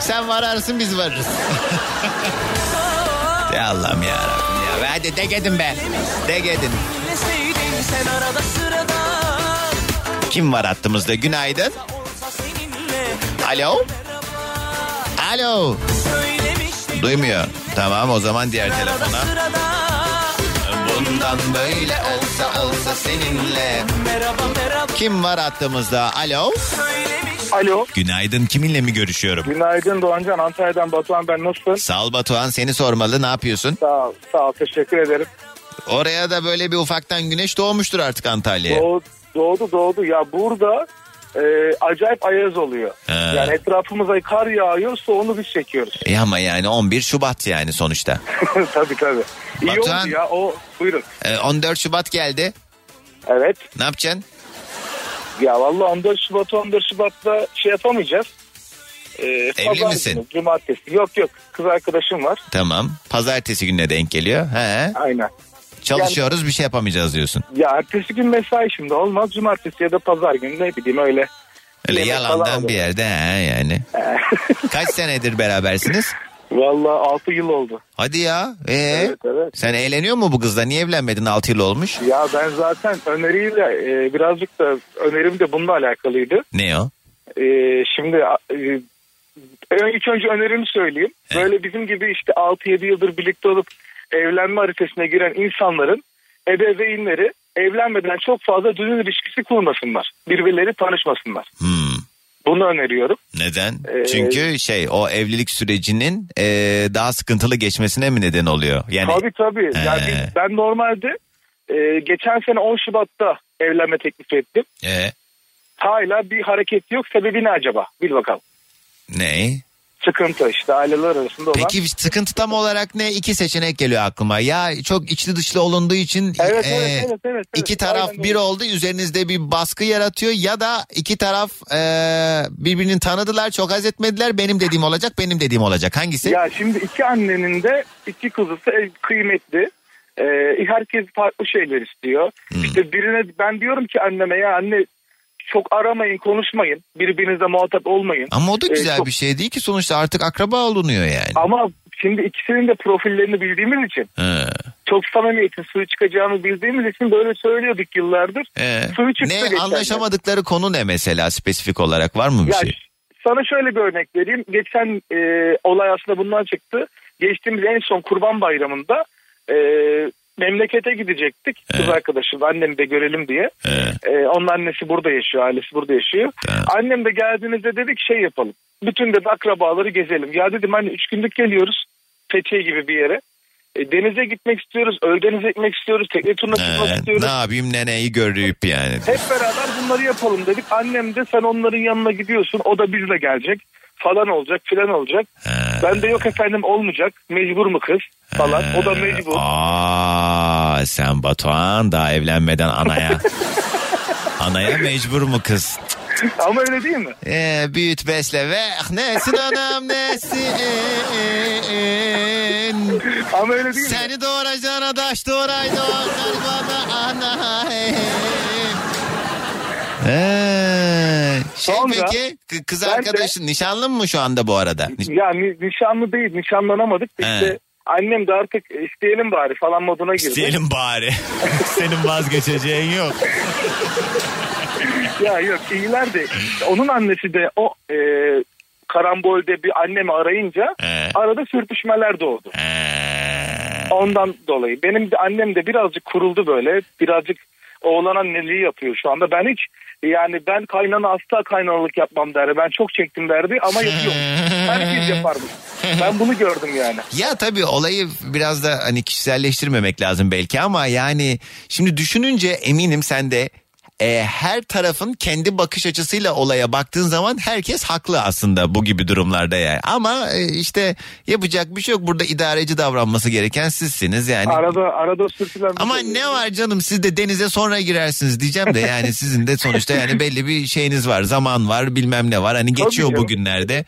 Sen vararsın biz varırız. ya Allah'ım ya Rabbim ya. Hadi de gidin be. De gidin. Sen arada sırada Kim var hattımızda? Günaydın. Alo. Alo. Duymuyor. Tamam o zaman diğer telefona. Bundan böyle olsa olsa seninle. Merhaba merhaba Kim var hattımızda? Alo. Alo. Günaydın. Kiminle mi görüşüyorum? Günaydın Doğancan. Antalya'dan Batuhan ben nasılsın? Sağ ol Batuhan. Seni sormalı. Ne yapıyorsun? Sağ ol, sağ ol. Teşekkür ederim. Oraya da böyle bir ufaktan güneş doğmuştur artık Antalya'ya. Doğdu, doğdu, doğdu. Ya burada e, acayip ayaz oluyor. He. Yani etrafımıza kar yağıyor, soğunu biz çekiyoruz. E ama yani 11 Şubat yani sonuçta. tabii tabii. İyi Batuhan. oldu ya. O, buyurun. E, 14 Şubat geldi. Evet. Ne yapacaksın? Ya vallahi 14 Şubat 14 Şubat'ta şey yapamayacağız. E, Evli misin? günü, cumartesi. Yok yok. Kız arkadaşım var. Tamam. Pazartesi gününe denk geliyor. He. Aynen. Çalışıyoruz bir şey yapamayacağız diyorsun. Ya ertesi gün mesai şimdi olmaz. Cumartesi ya da pazar günü ne bileyim öyle. Öyle yalandan bir yerde he yani. Kaç senedir berabersiniz? Vallahi 6 yıl oldu. Hadi ya. Ee, Evet, evet. Sen eğleniyor mu bu kızla? Niye evlenmedin 6 yıl olmuş? Ya ben zaten öneriyle e, birazcık da önerim de bununla alakalıydı. Ne o? E, şimdi e, ön- ilk önce önerimi söyleyeyim. Böyle bizim gibi işte 6-7 yıldır birlikte olup evlenme arifesine giren insanların ebeveynleri evlenmeden çok fazla düğün ilişkisi kurmasınlar. Birbirleri tanışmasınlar. Hmm. Bunu öneriyorum. Neden? Ee, Çünkü şey o evlilik sürecinin e, daha sıkıntılı geçmesine mi neden oluyor? Yani Tabii tabii. Yani He. biz- ben normalde e, geçen sene 10 Şubat'ta evlenme teklif ettim. e, Hala bir hareket yok. Sebebi ne acaba? Bil bakalım. ne? Sıkıntı işte aileler arasında olan. Peki sıkıntı tam olarak ne? İki seçenek geliyor aklıma. Ya çok içli dışlı olunduğu için Evet, e, evet, evet, evet, iki evet. taraf Aynen bir oldu üzerinizde bir baskı yaratıyor ya da iki taraf e, birbirini tanıdılar çok haz etmediler benim dediğim olacak benim dediğim olacak hangisi? Ya şimdi iki annenin de iki kuzusu kıymetli. Ee, herkes farklı şeyler istiyor. Hmm. İşte birine ben diyorum ki anneme ya anne çok aramayın konuşmayın. Birbirinizle muhatap olmayın. Ama o da Ee, güzel çok- bir şey değil ki sonuçta artık akraba olunuyor yani. Ama şimdi ikisinin de profillerini bildiğimiz için He. çok samimiyetin suyu çıkacağını bildiğimiz için böyle söylüyorduk yıllardır. Ee, Suyu çıktı ne anlaşamadıkları konu ne mesela spesifik olarak var mı bir Ya şey? Sana şöyle bir örnek vereyim. Geçen e, olay aslında bundan çıktı. Geçtiğimiz en son Kurban Bayramı'nda e, memlekete gidecektik. Kız arkadaşım annemi de görelim diye. E, onun annesi burada yaşıyor, ailesi burada yaşıyor. Annem de geldiğinizde dedik şey yapalım. Bütün de akrabaları gezelim. Ya dedim hani üç günlük geliyoruz. Fethiye gibi bir yere. E, denize gitmek istiyoruz, Öldeniz'e gitmek istiyoruz, tekne turuna çıkmak Ee, istiyoruz. ne yapayım neneyi görüp yani. Hep beraber bunları yapalım dedik. Annem de sen onların yanına gidiyorsun. O da bizle gelecek. Falan olacak filan olacak. Ben de yok efendim olmayacak. Mecbur mu kız falan. O da mecbur. Aa sen Batuhan daha evlenmeden anaya. anaya mecbur mu kız? Ama öyle değil mi? Ee, büyüt besle ve nesin anam nesin? Ama öyle değil mi? Seni doğuracağına daş doğuraydı o kalbana ana. Ee, şey Sonra peki kız ben de- arkadaşın nişanlı mı şu anda bu arada? Ya ni- nişanlı değil. Nişanlanamadık. da He. İşte annem de artık isteyelim bari falan moduna girdi. İsteyelim bari. Senin vazgeçeceğin yok. ya yok iyiler de onun annesi de o e, karambolde bir annemi arayınca arada sürtüşmeler doğdu. Ondan dolayı. Benim de annem de birazcık kuruldu böyle. Birazcık oğlan anneliği yapıyor şu anda. Ben hiç yani ben kaynana asla kaynanalık yapmam derdi. Ben çok çektim derdi ama yapıyorum. Herkes yaparmış. Ben bunu gördüm yani. Ya tabii olayı biraz da hani kişiselleştirmemek lazım belki ama yani şimdi düşününce eminim sen de e, her tarafın kendi bakış açısıyla olaya baktığın zaman herkes haklı aslında bu gibi durumlarda yani. Ama e, işte yapacak bir şey yok. Burada idareci davranması gereken sizsiniz yani. Arada arada sürtülen Ama ne var canım siz de denize sonra girersiniz diyeceğim de yani sizin de sonuçta yani belli bir şeyiniz var zaman var bilmem ne var hani geçiyor canım. bugünlerde.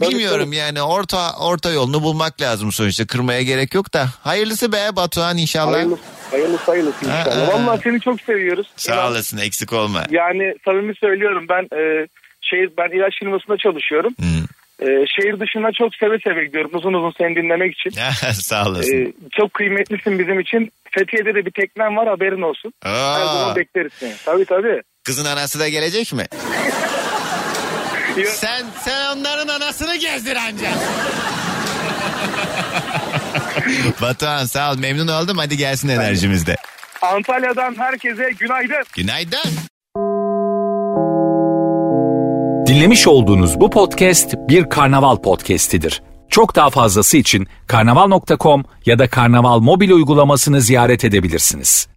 Bilmiyorum yani orta orta yolunu bulmak lazım sonuçta kırmaya gerek yok da hayırlısı be Batuhan inşallah. Hayırlısı hayırlısı, hayırlısı inşallah. Aa. Vallahi seni çok seviyoruz. Sağ olasın eksik olma. Yani samimi söylüyorum ben e, şehir ben ilaç firmasında çalışıyorum. E, şehir dışına çok seve seve gidiyorum uzun uzun seni dinlemek için. Sağ olasın. E, çok kıymetlisin bizim için. Fethiye'de de bir teknem var haberin olsun. Aa. Her zaman bekleriz seni. Tabii tabii. Kızın anası da gelecek mi? sen sen onların anasını gezdir anca. Batuhan sağ ol memnun oldum hadi gelsin enerjimizde. Antalya'dan herkese günaydın. Günaydın. Dinlemiş olduğunuz bu podcast bir karnaval podcastidir. Çok daha fazlası için karnaval.com ya da karnaval mobil uygulamasını ziyaret edebilirsiniz.